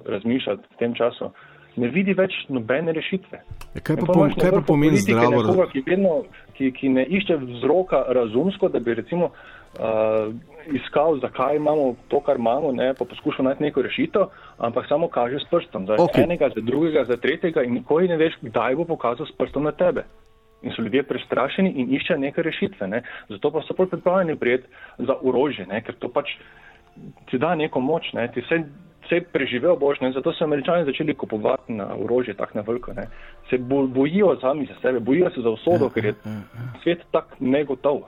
razmišljati v tem času ne vidi več nobene rešitve. Ja, kaj pa, pom kaj pa pomeni zdravo razumsko? Ki, ki, ki ne išče vzroka razumsko, da bi recimo uh, iskal, zakaj imamo to, kar imamo, ne, pa poskušal najti neko rešitev, ampak samo kaže s prstom. Za okay. enega, za drugega, za tretjega in nikoli ne veš, kdaj bo pokazal s prstom na tebe. In so ljudje prestrašeni in iščejo neke rešitve. Ne. Zato pa so bolj pripravljeni prijeti za orožje, ne, ker to pač ti da neko moč. Ne. Ti vse vse preživel boš, ne? zato so američani začeli kupovati na orožje tako na veliko. Ne? Se bo, bojijo sami za sebe, bojijo se za usodo, ker je svet tako negotov.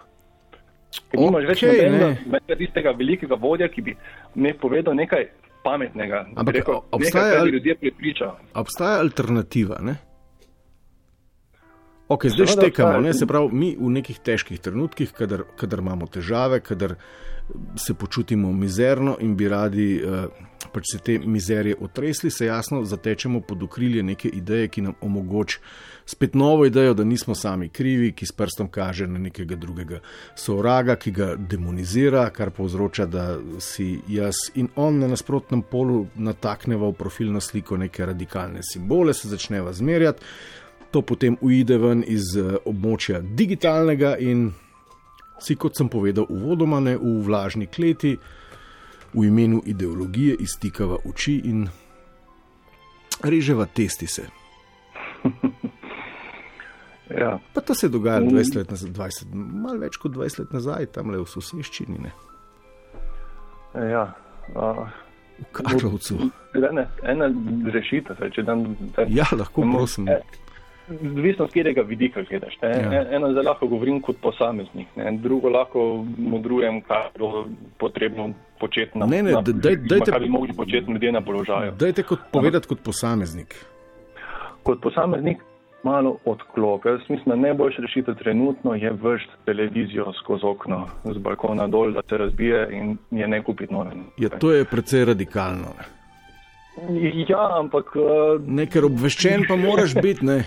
Okay, nimaš več ne. tistega velikega vodja, ki bi ne povedal nekaj pametnega. Ampak rekel, obstaja, nekaj, ljudje prepričajo. Obstaja alternativa. Ne? Ok, zdaj štekamo, ne? se pravi, mi v nekih težkih trenutkih, kadar, kadar imamo težave, kadar se počutimo mizerno in bi radi uh, pač se te mizerije otresli, se jasno zatečemo pod okrilje neke ideje, ki nam omogoča spet novo idejo, da nismo sami krivi, ki s prstom kaže na nekega drugega sovraga, ki ga demonizira, kar povzroča, da si jaz in on na nasprotnem polu natakneva v profilno sliko neke radikalne simbole, se začneva zmerjati. To potem uide ven iz uh, območja digitalnega in si, kot sem povedal, uvodoma ne v vlažni kleti, v imenu ideologije iztikava oči in reževa testi se. ja. Pa to se je dogajalo 20 let nazaj, 20, malo več kot 20 let nazaj, tam le v soseščini. Ne? Ja. Uh. V Kačovcu. Ena, ena rešitev, če dan. Ja, lahko prosim. Odvisno z katerega vidika gledaš. Ja. Eno zelo lahko govorim kot posameznik, ne? drugo lahko modrujem, kaj je potrebno početi na položaju. Kaj bi mogli početi ljudje na položaju. Dajte kot povedati kot posameznik. Kot posameznik malo odklop. Jaz mislim, da najboljša rešitev trenutno je vršiti televizijo skozi okno z balkona dol, da se razbije in je ne kupiti nove. Ja, to je precej radikalno. Ne? Ja, ampak. Uh, Nekaj obveščen pa moraš biti, ne?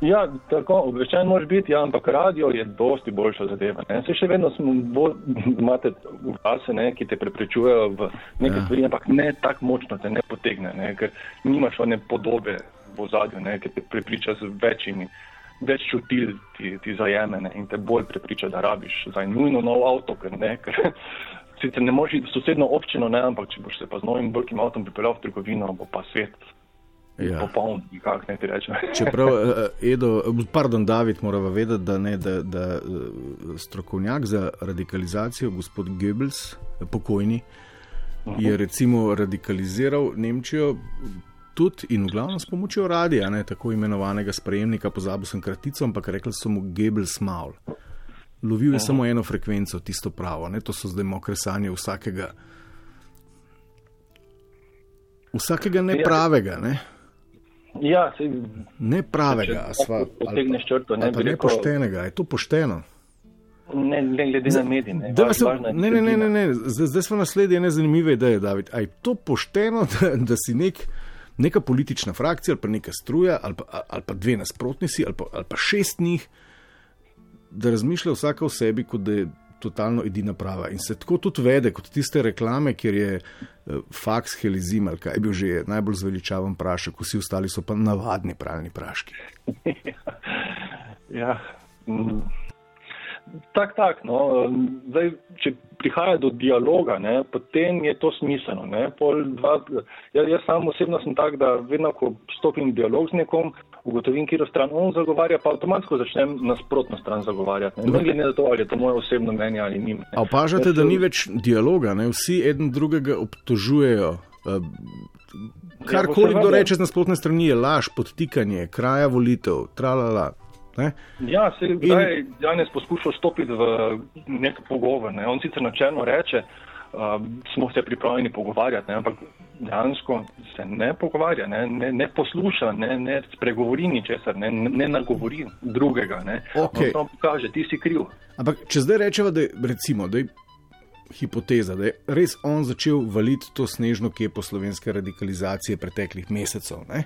Ja, tako obveščen moraš biti, ja, ampak radio je dosti boljša zadeva. Ne? Se še vedno smo, bo, imate glase, ne, ki te preprečujejo v nekaj ja. stvari, ampak ne tako močno te ne potegne, ne? ker nimaš one podobe v zadju, ki te prepriča z večjimi, več čutil ti, ti zajeme ne? in te bolj prepriča, da rabiš za nujno nov avto, ker ne. Ker, Sicer ne moreš iti v sosedno občino, ne, ampak če boš se pa z novim velikim avtom pripeljal v trgovino, bo pa svet Ja. Popoln, kako ne ti rečem. Čeprav, eh, Edo, pardon, David, moramo vedeti, da, ne, da, da eh, strokovnjak za radikalizacijo, gospod Goebbels, pokojni, uh -huh. je recimo radikaliziral Nemčijo tudi in v glavnem s pomočjo radia, ne, tako imenovanega sprejemnika, pozabil sem kratico, ampak rekli so mu Goebbels mal. Lovil je uh -huh. samo eno frekvenco, tisto pravo, ne, to so zdaj mokre sanje vsakega. Vsakega nepravega, ne? Ja, se, ne pravega, potegneš črto, ne, ne poštenega, je to pošteno. Ne, ne glede na medije. Ne, ne, ne, ne, ne, ne. Zdaj, zdaj smo naslednji ene zanimive ideje, David. A je to pošteno, da, da si nek, neka politična frakcija ali pa neka struja ali pa, ali pa dve nasprotnici ali pa, ali pa šest njih, da razmišlja vsaka o sebi, kot da je totalno edina prava. In se tako tudi vede, kot tiste reklame, kjer je uh, faks helizim ali kaj bil že najbolj zveličaven prašek, vsi ostali so pa navadni pralni praški. ja. Mm. Tak, tak, no. Zdaj, če prihaja do dialoga, ne, potem je to smiselno. Dva, jaz, jaz sam osebno sem tak, da vedno, ko stopim v dialog z nekom, ugotovim, kjer stran on zagovarja, pa avtomatsko začnem nasprotno stran zagovarjati. Ne, ne glede na to, ali je to moje osebno mnenje ali ni. A opažate, da ni več dialoga, ne? vsi en drugega obtožujejo. Uh, Karkoli ja, kdo reče z nasprotne strani, je laž, podtikanje, kraja volitev, tralala. Ne? Ja, se je In... danes poskušal stopiti v nek pogovor. Ne? On sicer načelno reče, uh, smo se pripravljeni pogovarjati, ne, ampak dejansko se ne pogovarja, ne, ne, ne posluša, ne, ne spregovori ničesar, ne, ne nagovori drugega. Ne. Okay. On kaže, ti si kriv. Ampak če zdaj rečemo, da je recimo, da je hipoteza, da je res on začel valiti to snežno kepo slovenske radikalizacije preteklih mesecev, ne?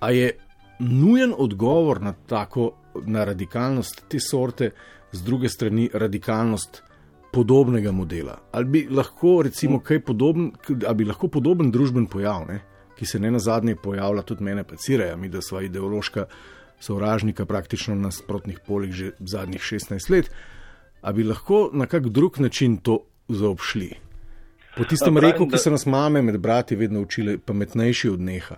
a je nujen odgovor na tako na radikalnost te sorte, z druge strani radikalnost podobnega modela. Ali bi lahko, recimo, kaj podoben, ali bi lahko podoben družben pojav, ne, ki se ne na zadnje pojavlja, tudi mene pacirajo, mi da sva ideološka sovražnika praktično na sprotnih polih že zadnjih 16 let, ali bi lahko na kak drug način to zaobšli. Po tistem reku, ki so nas mame med brati vedno učile, pametnejši od neha.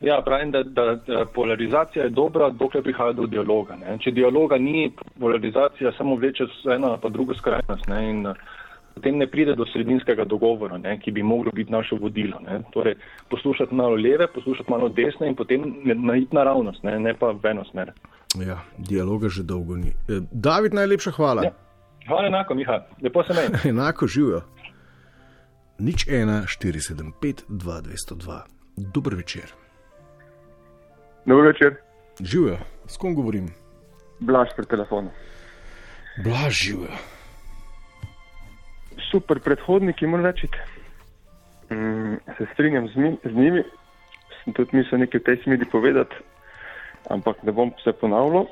Ja, pravim, da, da, da polarizacija je dobra, dokler prihaja do dialoga. Ne. Če dialoga ni, polarizacija samo vleče eno pa drugo skrajnost ne, in potem ne pride do sredinskega dogovora, ne, ki bi moglo biti naše vodilo. Ne. Torej, poslušati malo leve, poslušati malo desne in potem naiti naravnost, ne, ne pa v eno smer. Ja, dialoga že dolgo ni. David, najlepša hvala. Ja. Hvala enako, Miha. Lepo se meni. enako živijo. Nič 1, 475, 2, 202. Dober večer. Dobro večer. Živijo, s kom govorim? Blaž pri telefonu. Blaž živijo. Super predhodniki, moram reči. Mm, se strinjam z, mi, z njimi, sem tudi mislil nekaj v tej smeri povedati, ampak ne bom se ponavljal.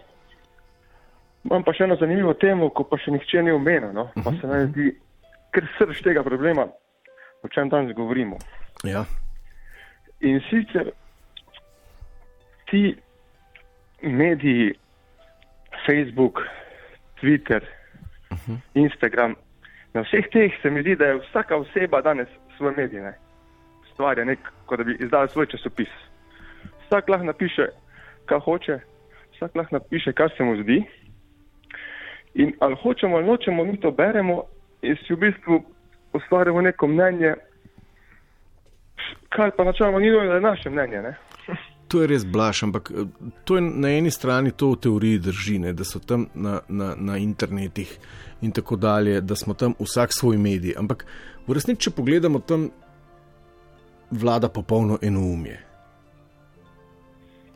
Imam pa še eno zanimivo temo, ko pa še nihče ni omenil. No? Pa se mi zdi, ker srč tega problema, o čem danes govorimo. Ja. In sicer ti mediji, Facebook, Twitter, uh -huh. Instagram, na vseh teh se mi zdi, da je vsaka oseba danes svoj medij. Ne? Stvarja nek, kot da bi izdal svoj časopis. Vsak lahko napiše, kaj hoče, vsak lahko napiše, kar se mu zdi. In ali hočemo ali nočemo, mi to beremo in si v bistvu ustvarjamo neko mnenje, kar pa načeloma ni nujno, da je naše mnenje. Ne? To je res blaš, ampak to je na eni strani to v teoriji drži, ne, da so tam na, na, na internetih in tako dalje, da smo tam vsak svoj medij. Ampak v resnici, če pogledamo, tam vlada popolno enoumje.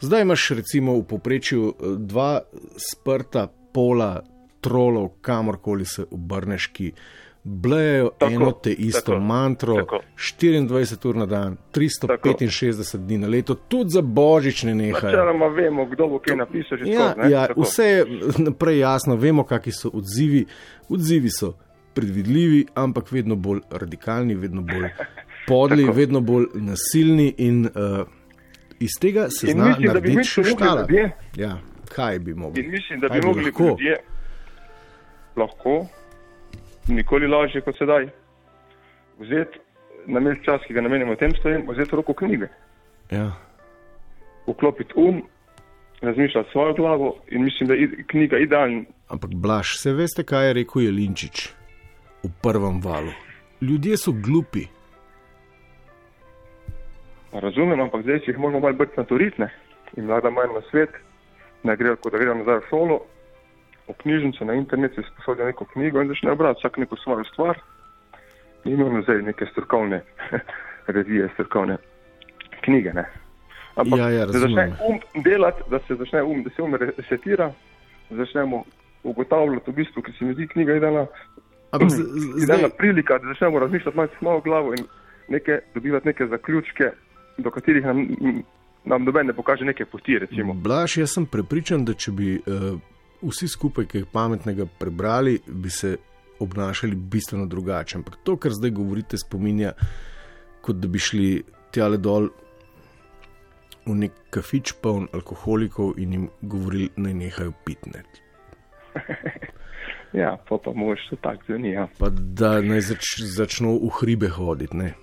Zdaj imaš recimo v poprečju dva sprta pola trolov, kamorkoli se obrneš, ki blejo tako, eno te isto tako, mantro, tako. 24 ur na dan, 365 tako. dni na leto, tudi za božič ne nehajo. Načeloma vemo, kdo bo kaj napisal. Ja, skor, ja, vse je naprej jasno, vemo, kakšni so odzivi. Odzivi so predvidljivi, ampak vedno bolj radikalni, vedno bolj podli, vedno bolj nasilni in uh, iz tega se zna mislim, narediti še štala. Ja, kaj bi mogli? In mislim, da bi mogli lahko. ljudje lahko nikoli lažje kot sedaj. Vzeti na mest čas, ki ga namenjamo tem stvarem, vzeti roko knjige. Ja. Vklopiti um, razmišljati svojo glavo in mislim, da je knjiga idealna. Ampak, blaš, se veste, kaj je rekel Jelinčič v prvem valu? Ljudje so glupi. Razumem, ampak zdaj, če jih moramo malo bolj naturitne in mlada manj na svet, ne grejo, kot da grejo nazaj v šolo, v knjižnico na internetu, sposodijo neko knjigo in začnejo brati vsak neko svojo stvar. In imamo zdaj neke strokovne revije, strokovne knjige. Ne. Ampak, ja, ja, da začne um delati, da se začne um, da se um resetira, začnemo ugotavljati v bistvu, ki se mi zdi knjiga idealna. Ampak zdaj je prilika, da začnemo razmišljati malo s malo glavo in neke, dobivati neke zaključke, do katerih nam, nam doben ne pokaže neke poti. Recimo. Blaž, jaz sem prepričan, da če bi uh, vsi skupaj, ki jih pametnega prebrali, bi se obnašali bistveno drugače. Ampak to, kar zdaj govorite, spominja, kot da bi šli tjale dol v nek kafič poln alkoholikov in jim govorili, naj nehajo pitne. Ja, pa pa moš to tako zveni. Ja. Pa da naj zač, začno v hribe hoditi. Ne?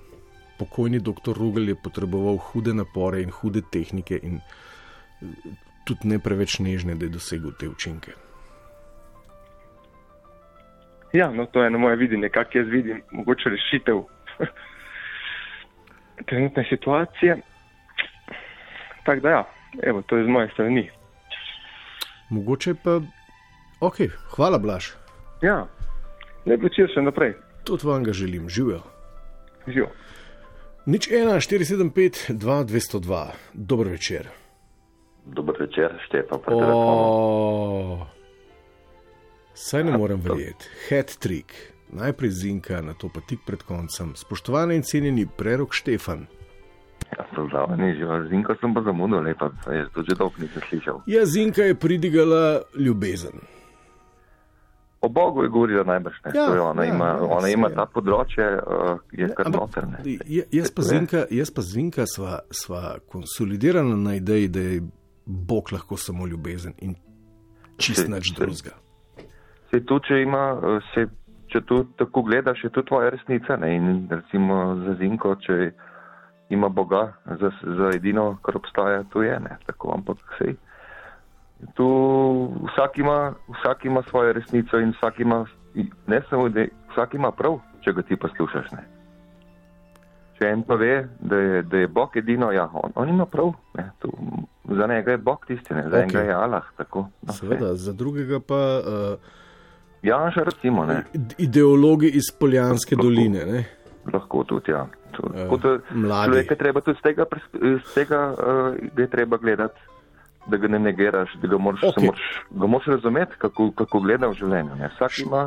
Pokojni doktor Rugel je potreboval hude napore in hude tehnike in tudi ne preveč nežne, da je dosegel te učinke. Ja, no, to je na moje videnje, kako jaz vidim, mogoče rešitev trenutne situacije. Tako da, ja, evo, to je z moje strani. Mogoče pa, ok, hvala, Blaž. Ja, ne bi čil še naprej. Tudi vam ga želim, živijo. Živijo. Nič 1, 475, 2, 202. Dober večer. Dober večer, Štefan. O, saj ne morem verjeti. Head trick. Najprej zinka, na to pa tik pred koncem. Spoštovani in cenjeni prerok Štefan. Ja, Pravzaprav že zinko sem pa zamudil, lepa, jaz to že dolgo nisem slišal. Ja, zinka je pridigala ljubezen. O Bogu je govorila najbrž ne. Ja, To je ona, ja, ima, ja, ona ima je. ta področje, uh, je kar noter. ne. Ja, jaz, pa zinka, jaz pa zinka sva, sva konsolidirana na ideji, da je Bog lahko samo ljubezen in čist nič drugega. Sej tu, če ima, eh, sej, če tu tako gledaš, je to tvoja resnica. Ne? In recimo za Zinko, če ima Boga za, za edino, kar obstaja, to je ne. Tako, ampak sej. Tu vsak ima, vsak ima svojo resnico in vsak ima, ne samo, da vsak ima prav, če ga ti poslušaš. Ne? Če en pa ve, da je, da je Bog edino, ja, on, on ima prav. Ne? Tu, za njega je Bog tisti, ne? za Ok. enega je Allah. Tako, no, Seveda, za drugega pa uh, Ja, še recimo, ne. ideologi iz Poljanske doline. Ne? Lahko tudi, ja. Tako da mladi. človeka treba tudi z tega, z tega uh, je treba gledati, da ga ne negiraš, da ga moraš, Ok. okay. moraš, ga moraš razumeti, kako, kako gleda v življenju. Ne. Vsak ima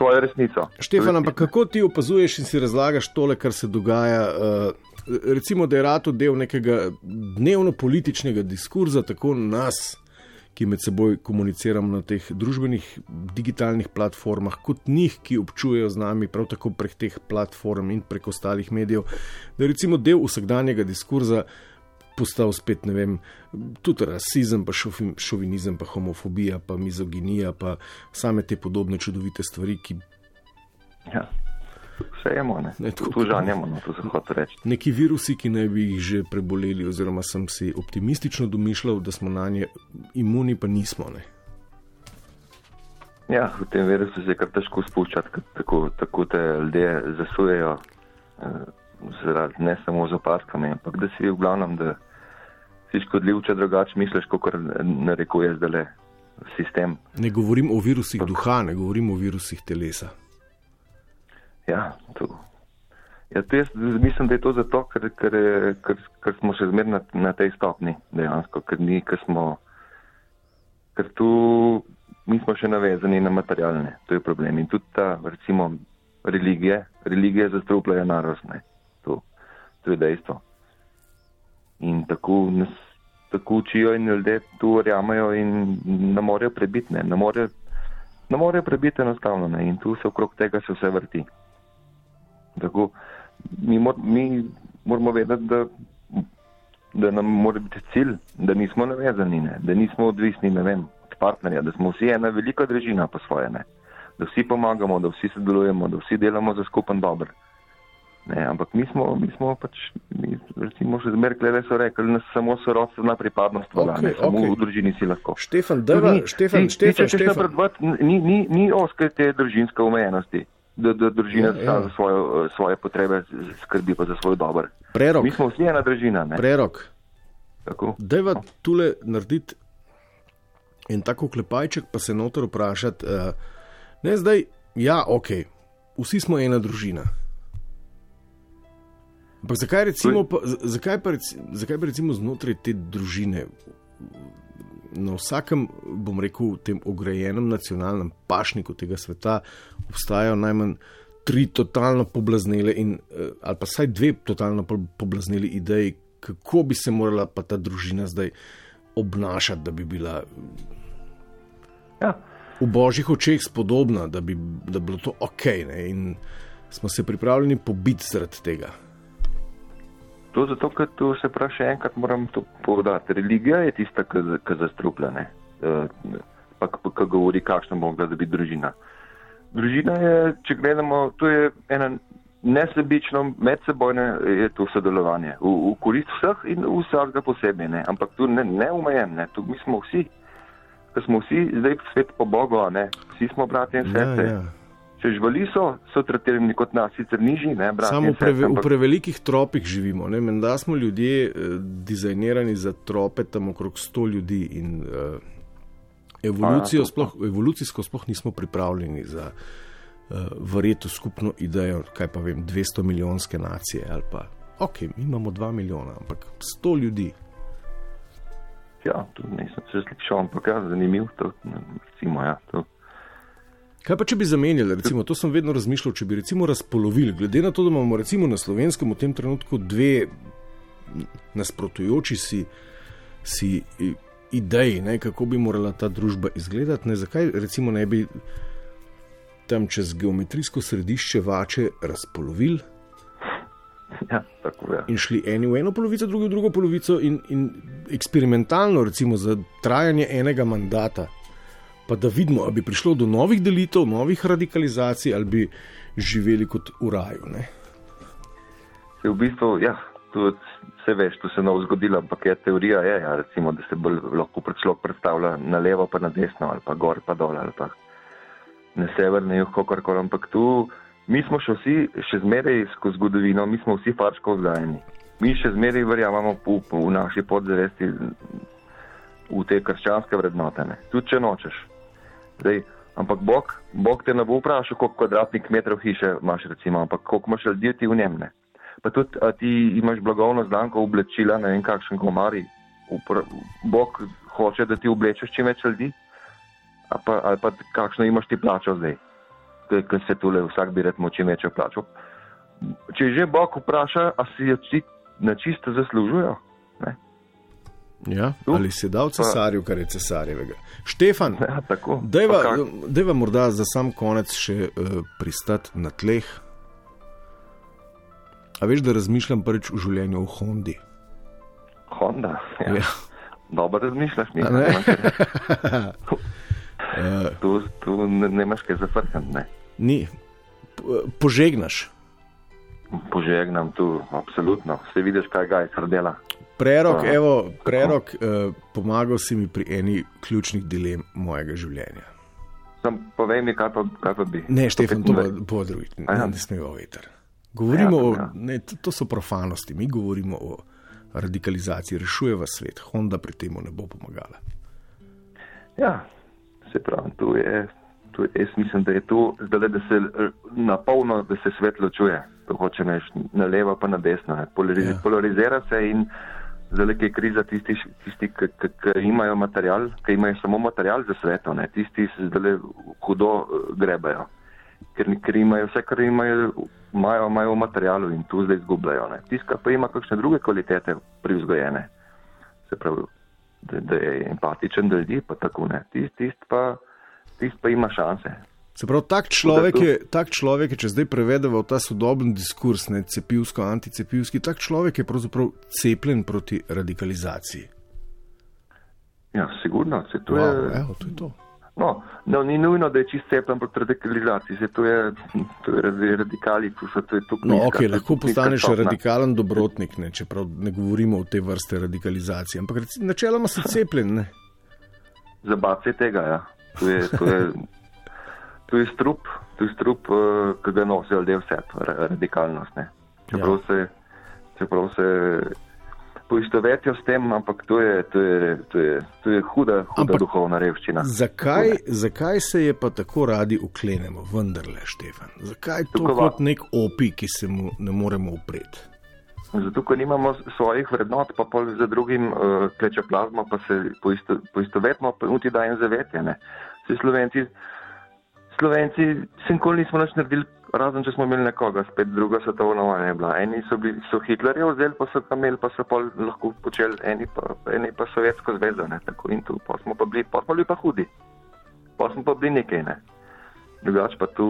svojo resnico. Štefan, ampak kako ti opazuješ in si razlagaš tole, kar se dogaja? Uh, recimo, da je rato del nekega dnevno-političnega diskurza, tako nas, ki med seboj komuniciramo na teh družbenih digitalnih platformah, kot njih, ki občujejo z nami prav tako prek teh platform in prek ostalih medijev, da je recimo del vsakdanjega diskurza postal spet, ne vem, tudi rasizem, pa šovinizem, pa homofobija, pa mizoginija, pa same te podobne čudovite stvari, ki Ja. Vse jemo, ne. Ne, tako- tu žanjemo, no, to se hoče reči. neki virusi, ki naj bi jih že preboleli, oziroma sem si optimistično domišljal, da smo na nje imuni, pa nismo. Ne. Ja, v tem virusu se je kar težko spuščati, tako, tako te ljudje zasujejo, eh, zaradi ne samo z opaskami, ampak da si v glavnem, da si škodljiv, če drugače misliš, kot narekuje zdaj le sistem. ne govorim o virusih duha, ne govorim o virusih telesa. Ja, to. Ja, to jaz mislim, da je to zato, ker, ker, ker, ker smo še zmeraj na, na tej stopni dejansko, ker, ni, ker, smo, ker tu mi smo še navezani na materialne, to je problem. In tudi ta, recimo, religije, religije zastrupljajo narost, ne. To, to je dejstvo. In tako nas tako učijo in ljudje tu verjamajo in ne morejo prebiti, ne, ne morejo, ne morejo prebiti enostavno, ne. In tu se okrog tega se vse vrti. Tako, mi, mor, mi moramo vedeti, da, da nam mora biti cilj, da nismo navezani, ne? da nismo odvisni vem, od partnerja, da smo vsi ena velika družina po svoje, ne? da vsi pomagamo, da vsi sodelujemo, da vsi delamo za skupen dober. Ne, ampak mi smo, mi smo pač, mi, recimo, še zmeraj gledali, so rekli, nas samo sorodstvena pripadnost velja, Okej, ne, samo okej. v družini si lahko. Štefan, dajva, Ni- Štefan, ni- Štefan, ni, Štefan. napredovati, Ni, ni, ni oske te družinske omejenosti, da, da družina Ja, ja, za svojo, svoje potrebe skrbi pa za svoj dober. Prerok. Mi smo vsi ena družina. Ne? Prerok. Tako. Dajva tule narediti en tako klepajček, pa se noter vprašati. Uh, ne zdaj, ja, ok, vsi smo ena družina. Ampak zakaj, recimo, pa, zakaj, pa, zakaj pa recimo znotraj te družine, na vsakem, bom rekel, tem ograjenem nacionalnem pašniku tega sveta, obstajajo najmanj tri totalno poblaznele, in, eh, ali pa vsaj dve totalno po- poblazneli ideji, kako bi se morala pa ta družina zdaj obnašati, da bi bila Ja. v božjih očeh spodobna, da bi, da bi bilo to ok. Ne? In smo se pripravljeni pobiti zaradi tega. To zato, ker tu se pravi še enkrat moram to povedati. Religija je tista, ki zastruplja, ne. Eh, Pa ki govori, kakšna bo mogla biti družina. Družina je, če gledamo, to je ena nesebično, medsebojne je to sodelovanje. V, v korist vseh in vsakega posebej, ne. Ampak tu ne, ne umejen, ne. Tu mi smo vsi, ker smo vsi zdaj svet po Bogu, ne. Vsi smo bratje in sestre. ja. Če živali so, so tretirani kot nas, sicer nižji, ne, bratje Samo v, preve, sestre. v ampak- prevelikih tropih živimo. ne. Menda smo ljudje eh, dizajnirani za trope tam okrog 100 ljudi in eh, evolucijo A, sploh, evolucijsko sploh nismo pripravljeni za verjeti v skupno idejo, kaj pa vem, 200 milijonske nacije ali pa, ok, mi imamo 2 milijona, ampak 100 ljudi. Ja, tu nisem se slišal, ampak ja, zanimiv to, recimo, ja, to. Kaj pa, če bi zamenjali, recimo, to sem vedno razmišljal, če bi recimo razpolovili, glede na to, da imamo recimo na slovenskem v tem trenutku dve nasprotujoči si, si ideji, ne, kako bi morala ta družba izgledati, ne, zakaj recimo ne bi tam čez geometrijsko središče vače razpolovili. Ja, tako je. In šli eni v eno polovico, drugi v drugo polovico, in, in eksperimentalno, recimo za trajanje enega mandata, pa da vidimo, ali bi prišlo do novih delitev, novih radikalizacij, ali bi živeli kot v raju. Ne? V bistvu, ja, tu se veš, tu se je novo zgodilo, ampak je teorija, je, ja, recimo, da se bolj lahko človek predstavlja na levo, pa na desno, ali pa gor, pa dol, ali pa na sever, na jug, kakorkoli. Ampak tu mi smo še vsi, še zmeraj skozi zgodovino, mi smo vsi farško vzgajeni. Mi še zmeraj verjamemo v, v naši podzavesti, v te krščanske vrednote. Ne. Tudi če nočeš. Zdaj, ampak Bog, Bog te ne bo vprašal, koliko kvadratnih metrov hiše imaš, recimo, ampak koliko imaš ljudi ti v njem. Ne. Pa tudi ti imaš blagovno znamko oblečila, ne vem kakšen komari. Bog hoče, da ti oblečeš čim več ljudi, ali pa, ali pa kakšno imaš ti plačo zdaj, ker se tule vsak bi redmo čim večjo plačo. Če že Bog vpraša, a si jo na čisto zaslužujo. Ne? Ja, ali si dal cesarju, kar je cesarjevega. Štefan, ja, deva morda za sam konec še uh, pristati na tleh. A veš, da razmišljam prvič v življenju o Hondi? Honda, ja. ja. Dobro razmišljaš, mi ne. tu, tu ne imaš kaj zafrkati. Ni. Požegnaš. Požegnam tu, absolutno. Vse vidiš, kaj ga je srdela. Prerok, uh, evo, prerok, uh, pomagal si mi pri eni ključnih dilem mojega življenja. Sam povej mi, kaj pa, kaj pa bi. Ne, Štefan, to bo drugi, ne, ne smemo veter. Govorimo ja, o, ja. ne, to, to so profanosti, mi govorimo o radikalizaciji, rešujeva svet, Honda pri tem ne bo pomagala. Ja, se pravi, tu je, tu jaz mislim, da je to zdaj, da se na polno, da se svet ločuje, to hoče neš na levo pa na desno, Polariz, ja. polarizira se in ki je kriza tisti, tisti ki imajo material, ki imajo samo material za sveto, ne? tisti se zdaj hudo eh, grebajo, ker, ker imajo vse, kar imajo, imajo, imajo v materialu in tu zdaj izgubljajo. Tiska pa ima kakšne druge kvalitete privzgojene. Se pravi, da, da je empatičen do ljudi, pa tako ne. Tisti tist pa, tist pa ima šanse. Se pravi, tak človek, je, tak človek je, če zdaj prevedemo ta sodoben diskurs, ne cepivsko, anticepivski, tak človek je pravzaprav cepljen proti radikalizaciji. Ja, sigurno, se to wow, je. Evo, to je to. No, no, ni nujno, da je čist cepljen proti radikalizaciji, se to je, to je radikali, tu so to je tukaj. No, ok, lahko postaneš radikalen dobrotnik, ne, čeprav ne govorimo o te vrste radikalizacije, ampak načeloma si cepljen, ne. Zabav je tega, ja. To je, to je, to je strup, to je strup, uh, ki ga nosijo ljudje vse, radikalnost, ne. Čeprav ja. se, čeprav se poistovetijo s tem, ampak to je, to je, to je, to je huda, huda ampak duhovna revščina. Zakaj, zakaj se je pa tako radi uklenemo, vendarle, Štefan? Zakaj to Tukova. kot nek opi, ki se mu ne moremo upreti? Zato, ker nimamo svojih vrednot, pa pol za drugim uh, kleče plazmo, pa se poisto, poistovetimo, pa niti dajem zavetjene. Vsi Slovenci, Slovenci, sem kol nismo nič naredili razen če smo imeli nekoga, spet druga svetovna vojna je bila. Eni so, bili, so Hitlerje vzeli, pa so kameli, pa so pol lahko počeli, eni pa, eni pa Sovjetsko zvezo, ne, tako in tu, pa smo pa bili, pa smo bili pa hudi, pa smo pa bili nekaj, ne. Drugač pa tu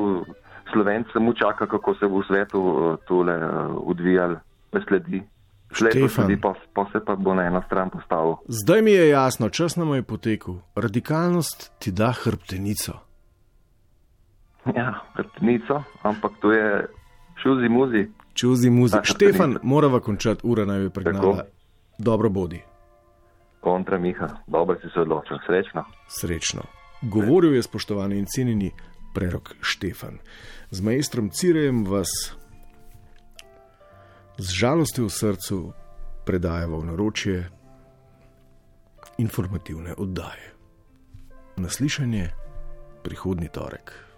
Slovenci samo čaka, kako se bo v svetu uh, tole uh, odvijal, sledi. Sledi, pa, pa se pa bo na eno stran postavil. Zdaj mi je jasno, čas nam je potekel. Radikalnost ti da hrbtenico. Ja, krtnico, ampak to je šuzi muzi. Šuzi muzi. Ta, Štefan, morava končati, ura naj bi pregnala. Dobro bodi. Kontra Miha, dobro si se odločil, srečno. Srečno. Govoril je spoštovani in cenjeni prerok Štefan. Z majstrom Cirejem vas z žalostjo v srcu predajamo v naročje informativne oddaje. Naslišanje prihodni torek.